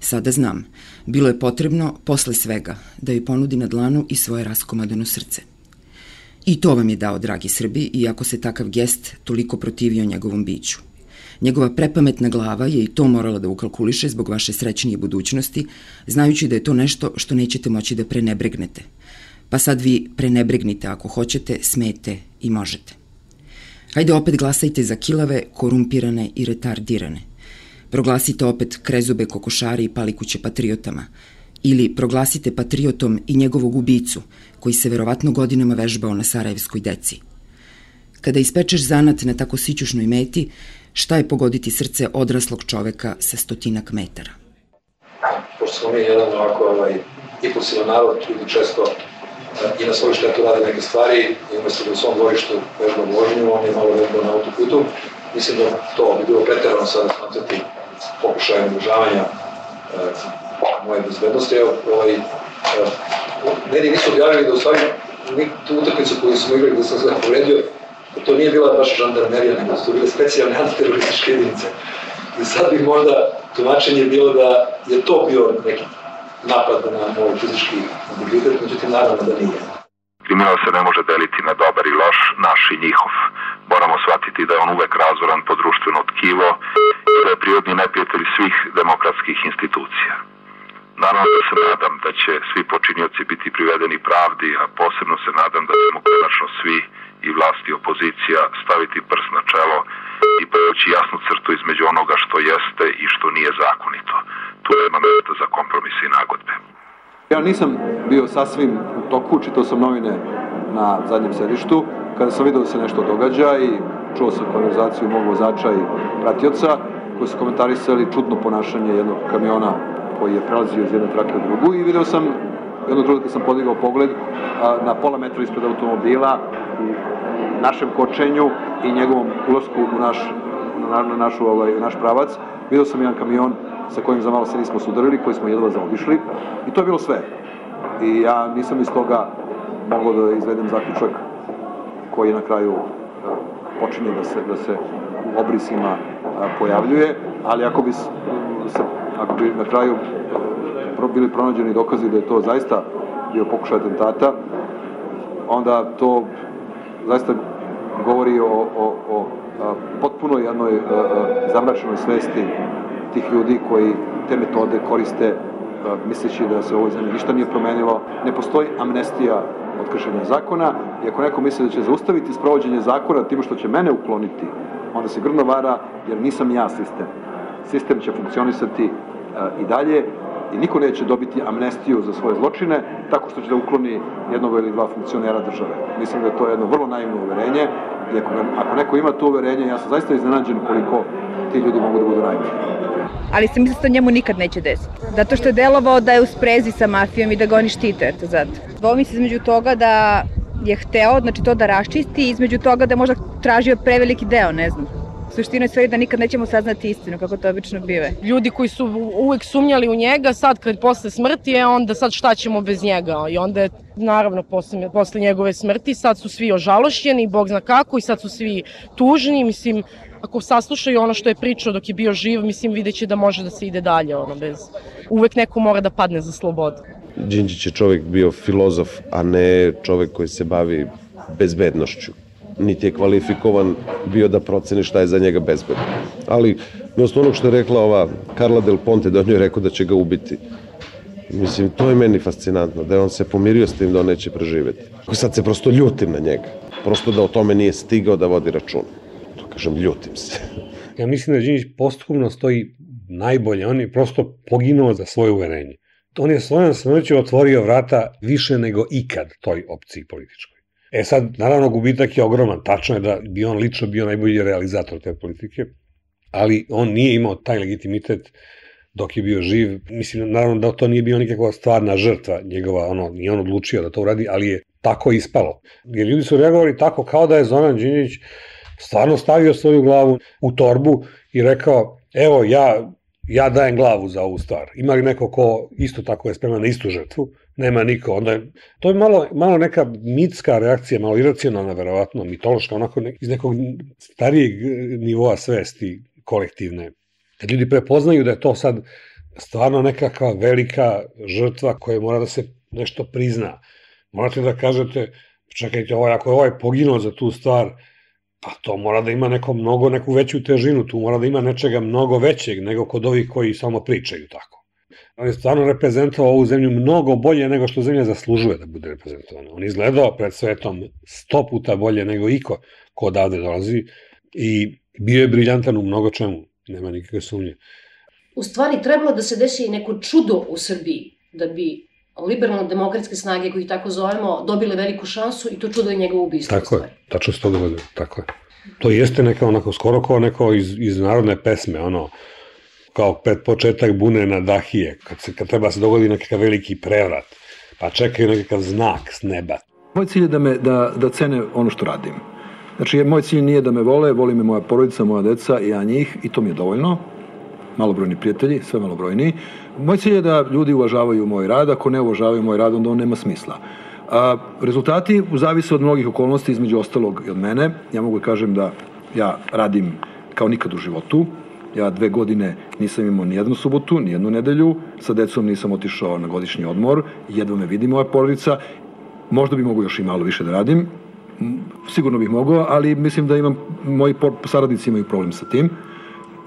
Sada znam, bilo je potrebno, posle svega, da joj ponudi na dlanu i svoje raskomadano srce. I to vam je dao, dragi Srbi, iako se takav gest toliko protivio njegovom biću. Njegova prepametna glava je i to morala da ukalkuliše zbog vaše srećnije budućnosti, znajući da je to nešto što nećete moći da prenebregnete. Pa sad vi prenebregnite ako hoćete, smete i možete. Hajde opet glasajte za kilave, korumpirane i retardirane. Proglasite opet krezube kokošari i palikuće patriotama. Ili proglasite patriotom i njegovog ubicu, koji se verovatno godinama vežbao na Sarajevskoj deci. Kada ispečeš zanat na tako sićušnoj meti, šta je pogoditi srce odraslog čoveka sa stotinak metara? Pošto smo mi jedan ovako ovaj, impulsivan narod, ljudi često i na svoju štetu rade neke stvari i umesto da u svom dvorištu vežba vožnju, on je malo vežba na autoputu. Mislim da to bi bilo preterano sada smatrati pokušajem održavanja e, moje bezbednosti. Evo, ovaj, e, meni nisu objavili da u stvari tu utakmicu koju smo igrali da sam se povredio, to nije bila baš žandarmerija, nego su bile specijalne antiterorističke jedinice. I sad bi možda tumačenje bilo da je to bio neki napad na moj fizički mobilitet, međutim naravno da nije. Kriminal se ne može deliti na dobar i loš, naš i njihov. Moramo shvatiti da je on uvek razoran po društveno tkivo i da je prirodni neprijatelj svih demokratskih institucija. Naravno da se nadam da će svi počinioci biti privedeni pravdi, a posebno se nadam da ćemo konačno svi i vlast i opozicija staviti prst na čelo i poći jasnu crtu između onoga što jeste i što nije zakonito. Tu nema mesta za kompromise i nagodbe. Ja nisam bio sasvim u toku, čitao sam novine na zadnjem sedištu, kada sam vidio da se nešto događa i čuo sam konverzaciju mog vozača i pratioca, koji su komentarisali čudno ponašanje jednog kamiona koji je prelazio iz jedne trake u drugu i video sam jednog trenutka sam podigao pogled na pola metra ispred automobila u našem kočenju i njegovom ulasku u naš, na, na našu, ovaj, naš pravac. Video sam jedan kamion sa kojim za malo se nismo sudarili, koji smo jedva zaobišli i to je bilo sve. I ja nisam iz toga mogao da izvedem zaključak koji na kraju počinje da se, da se u obrisima pojavljuje, ali ako bi se ako bi na kraju bili pronađeni dokazi da je to zaista bio pokušaj atentata, onda to zaista govori o, o, o potpuno jednoj zamračenoj svesti tih ljudi koji te metode koriste a, misleći da se u ovoj zemlji ništa nije promenilo. Ne postoji amnestija od kršenja zakona i ako neko misli da će zaustaviti sprovođenje zakona tim što će mene ukloniti, onda se grdno vara jer nisam ja sistem. Sistem će funkcionisati i dalje i niko neće dobiti amnestiju za svoje zločine tako što će da ukloni jednog ili dva funkcionera države. Mislim da je to jedno vrlo naivno uverenje i ako, ako neko ima to uverenje, ja sam zaista iznenađen koliko ti ljudi mogu da budu naivni. Ali sam mislila da njemu nikad neće desiti. Zato što je delovao da je u sprezi sa mafijom i da ga oni štite, eto zato. Dvomi se između toga da je hteo, znači to da raščisti, između toga da je možda tražio preveliki deo, ne znam. Suština je sve da nikad nećemo saznati istinu, kako to obično bive. Ljudi koji su uvek sumnjali u njega, sad kad posle smrti je onda sad šta ćemo bez njega. I onda je naravno posle, posle njegove smrti sad su svi ožalošćeni, bog zna kako, i sad su svi tužni, mislim, ako saslušaju ono što je pričao dok je bio živ, mislim vidjet će da može da se ide dalje, ono, bez... Uvek neko mora da padne za slobodu. Đinđić je čovek bio filozof, a ne čovek koji se bavi bezbednošću niti je kvalifikovan bio da proceni šta je za njega bezbedno. Ali, na onog što je rekla ova Carla Del Ponte, da on je rekao da će ga ubiti. Mislim, to je meni fascinantno, da je on se pomirio s tim da on neće preživeti. Sad se prosto ljutim na njega. Prosto da o tome nije stigao da vodi račun. Kažem, ljutim se. Ja mislim da Đinjić posthumno stoji najbolje. On je prosto poginuo za svoje uverenje. On je svojom smrću otvorio vrata više nego ikad toj opciji političkoj. E sad, naravno, gubitak je ogroman. Tačno je da bi on lično bio najbolji realizator te politike, ali on nije imao taj legitimitet dok je bio živ. Mislim, naravno da to nije bio nikakva stvarna žrtva njegova, ono, nije on odlučio da to uradi, ali je tako ispalo. Jer ljudi su reagovali tako kao da je Zoran Đinđić stvarno stavio svoju glavu u torbu i rekao, evo, ja, ja dajem glavu za ovu stvar. Ima li neko ko isto tako je spreman na istu žrtvu? nema niko. Onda je, to je malo, malo neka mitska reakcija, malo iracionalna, verovatno, mitološka, onako ne, iz nekog starijeg nivoa svesti kolektivne. Kad ljudi prepoznaju da je to sad stvarno nekakva velika žrtva koja mora da se nešto prizna. Morate da kažete, čekajte, ovaj, ako je ovaj poginuo za tu stvar, pa to mora da ima neko mnogo, neku veću težinu, tu mora da ima nečega mnogo većeg nego kod ovih koji samo pričaju tako. On je stvarno reprezentovao ovu zemlju mnogo bolje nego što zemlja zaslužuje da bude reprezentovana. On izgledao pred svetom sto puta bolje nego iko ko odavde dolazi i bio je briljantan u mnogo čemu, nema nikakve sumnje. U stvari trebalo da se desi neko čudo u Srbiji da bi liberalno-demokratske snage, koji tako zovemo, dobile veliku šansu i to čudo je njegovo ubistvo. Tako je, tačno se to dogodilo, tako je. To jeste neka onako skoro kao neko iz, iz narodne pesme, ono, kao pred početak bune na dahije, kad, se, kad treba se dogodi nekakav veliki prevrat, pa čekaju nekakav znak s neba. Moj cilj je da, me, da, da cene ono što radim. Znači, moj cilj nije da me vole, voli me moja porodica, moja deca i ja njih i to mi je dovoljno. Malobrojni prijatelji, sve malobrojni. Moj cilj je da ljudi uvažavaju moj rad, ako ne uvažavaju moj rad, onda on nema smisla. A, rezultati zavise od mnogih okolnosti, između ostalog i od mene. Ja mogu da kažem da ja radim kao nikad u životu, Ja dve godine nisam imao ni jednu subotu, ni jednu nedelju, sa decom nisam otišao na godišnji odmor, jedva me vidi moja porodica, možda bi mogu još i malo više da radim, sigurno bih mogao, ali mislim da imam, moji saradnici imaju problem sa tim.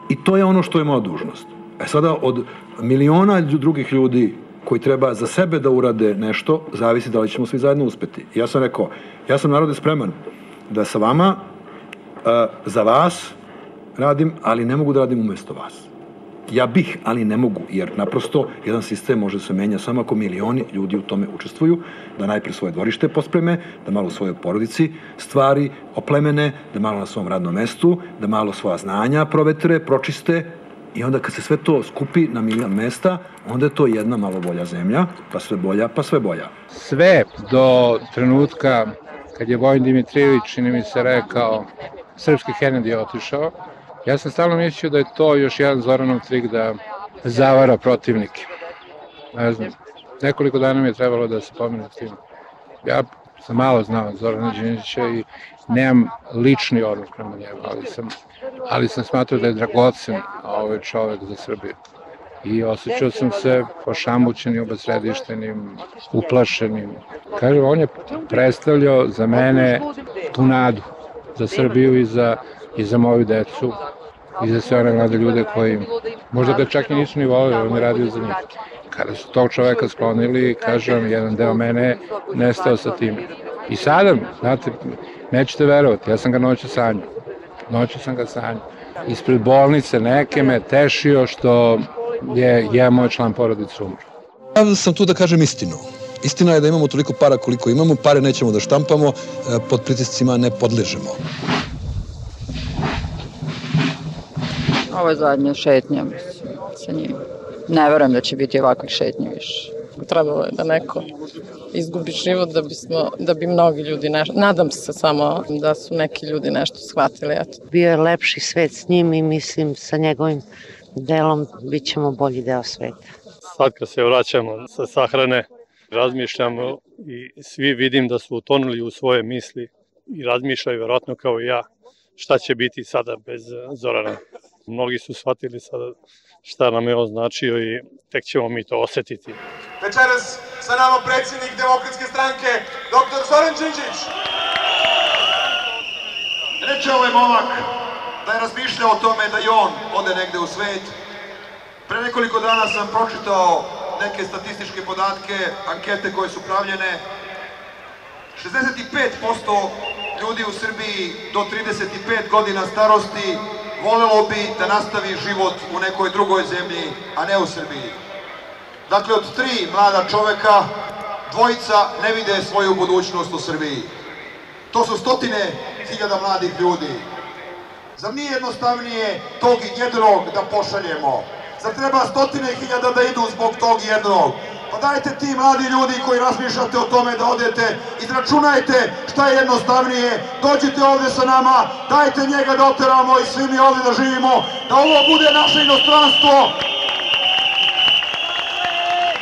I to je ono što je moja dužnost. E sada od miliona drugih ljudi koji treba za sebe da urade nešto, zavisi da li ćemo svi zajedno uspeti. Ja sam rekao, ja sam narode spreman da sa vama, uh, za vas radim, ali ne mogu da radim umesto vas. Ja bih, ali ne mogu, jer naprosto jedan sistem može se menja samo ako milioni ljudi u tome učestvuju, da najpre svoje dvorište pospreme, da malo u svojoj porodici stvari oplemene, da malo na svom radnom mestu, da malo svoja znanja provetre, pročiste, I onda kad se sve to skupi na milion mesta, onda je to jedna malo bolja zemlja, pa sve bolja, pa sve bolja. Sve do trenutka kad je Vojn Dimitrijević, čini mi se, rekao srpski Kennedy je otišao, ja sam stalno mislio da je to još jedan Zoranov trik da zavara protivnike. Ne znam, nekoliko dana mi je trebalo da se pomenu s tim. Ja sam malo znao Zorana Đinđića i nemam lični odnos prema njemu, ali sam, ali sam smatrao da je dragocen ovaj čovek za Srbiju. I osjećao sam se pošamućenim, obasredištenim, uplašenim. Kaže, on je predstavljao za mene tu nadu za Srbiju i za, i za moju decu i za sve one mlade ljude koji možda ga čak i nisu ni volili, on je radio za njih. Kada su tog čoveka sklonili, kažem, jedan deo mene nestao sa tim. I sada, znate, nećete verovati, ja sam ga noću sanjao. Noću sam ga sanjao. Ispred bolnice neke me tešio što je jedan moj član porodice umro. Ja sam tu da kažem istinu. Istina je da imamo toliko para koliko imamo, pare nećemo da štampamo, e, pod pritiscima ne podležemo. Ovo je zadnja šetnja, mislim, sa njim. Ne verujem da će biti ovakvih šetnji više. Trebalo je da neko izgubi život da, bismo, da bi mnogi ljudi nešto, nadam se samo da su neki ljudi nešto shvatili. Eto. Bio je lepši svet s njim i mislim sa njegovim delom bit ćemo bolji deo sveta. Sad kad se vraćamo sa sahrane, razmišljamo i svi vidim da su utonuli u svoje misli i razmišljaju verovatno kao i ja šta će biti sada bez Zorana. Mnogi su shvatili sada šta nam je označio i tek ćemo mi to osetiti. Večeras sa nama predsjednik Demokratske stranke, dr. Zoran Đinđić. Reče ovaj momak da je razmišljao o tome da i on ode negde u svet. Pre nekoliko dana sam pročitao neke statističke podatke, ankete koje su pravljene. 65% ljudi u Srbiji do 35 godina starosti volelo bi da nastavi život u nekoj drugoj zemlji, a ne u Srbiji. Dakle, od tri mlada čoveka, dvojica ne vide svoju budućnost u Srbiji. To su stotine hiljada mladih ljudi. Zar nije jednostavnije tog jednog da pošaljemo? Zar treba stotine hiljada da idu zbog tog jednog? Pa dajte ti mladi ljudi koji razmišljate o tome da odete, izračunajte šta je jednostavnije, dođite ovde sa nama, dajte njega da oteramo i svi mi ovde da živimo, da ovo bude naše inostranstvo.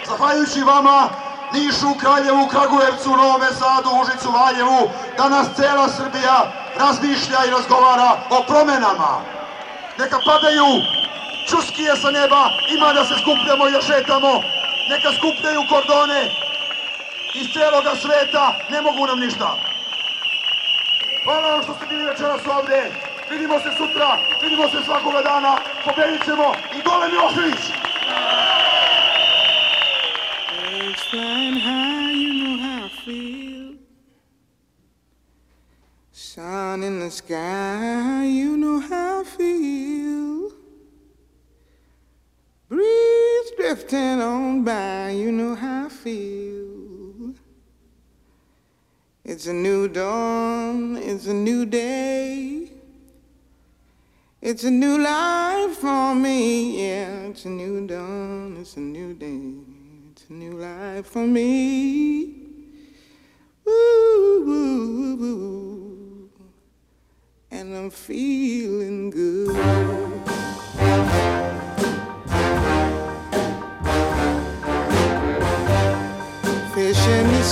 Zahvaljujući vama, Nišu, Kraljevu, Kragujevcu, Novome Sadu, Užicu, Valjevu, danas cela Srbija razmišlja i razgovara o promenama. Neka padaju čuskije sa neba, ima da se skupljamo i da šetamo, neka skupljaju kordone iz celoga sveta, ne mogu nam ništa. Hvala vam što ste bili večeras ovde, vidimo se sutra, vidimo se svakoga dana, pobedit ćemo i dole Milošević! Flying high, you know how I feel. Sun in the sky, you know how I feel. Breeze drifting on by, you know how I feel. It's a new dawn, it's a new day. It's a new life for me, yeah. It's a new dawn, it's a new day. It's a new life for me. Ooh, ooh, ooh, and I'm feeling good.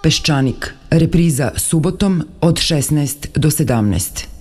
Peščanik, repriza subotom od 16 do 17.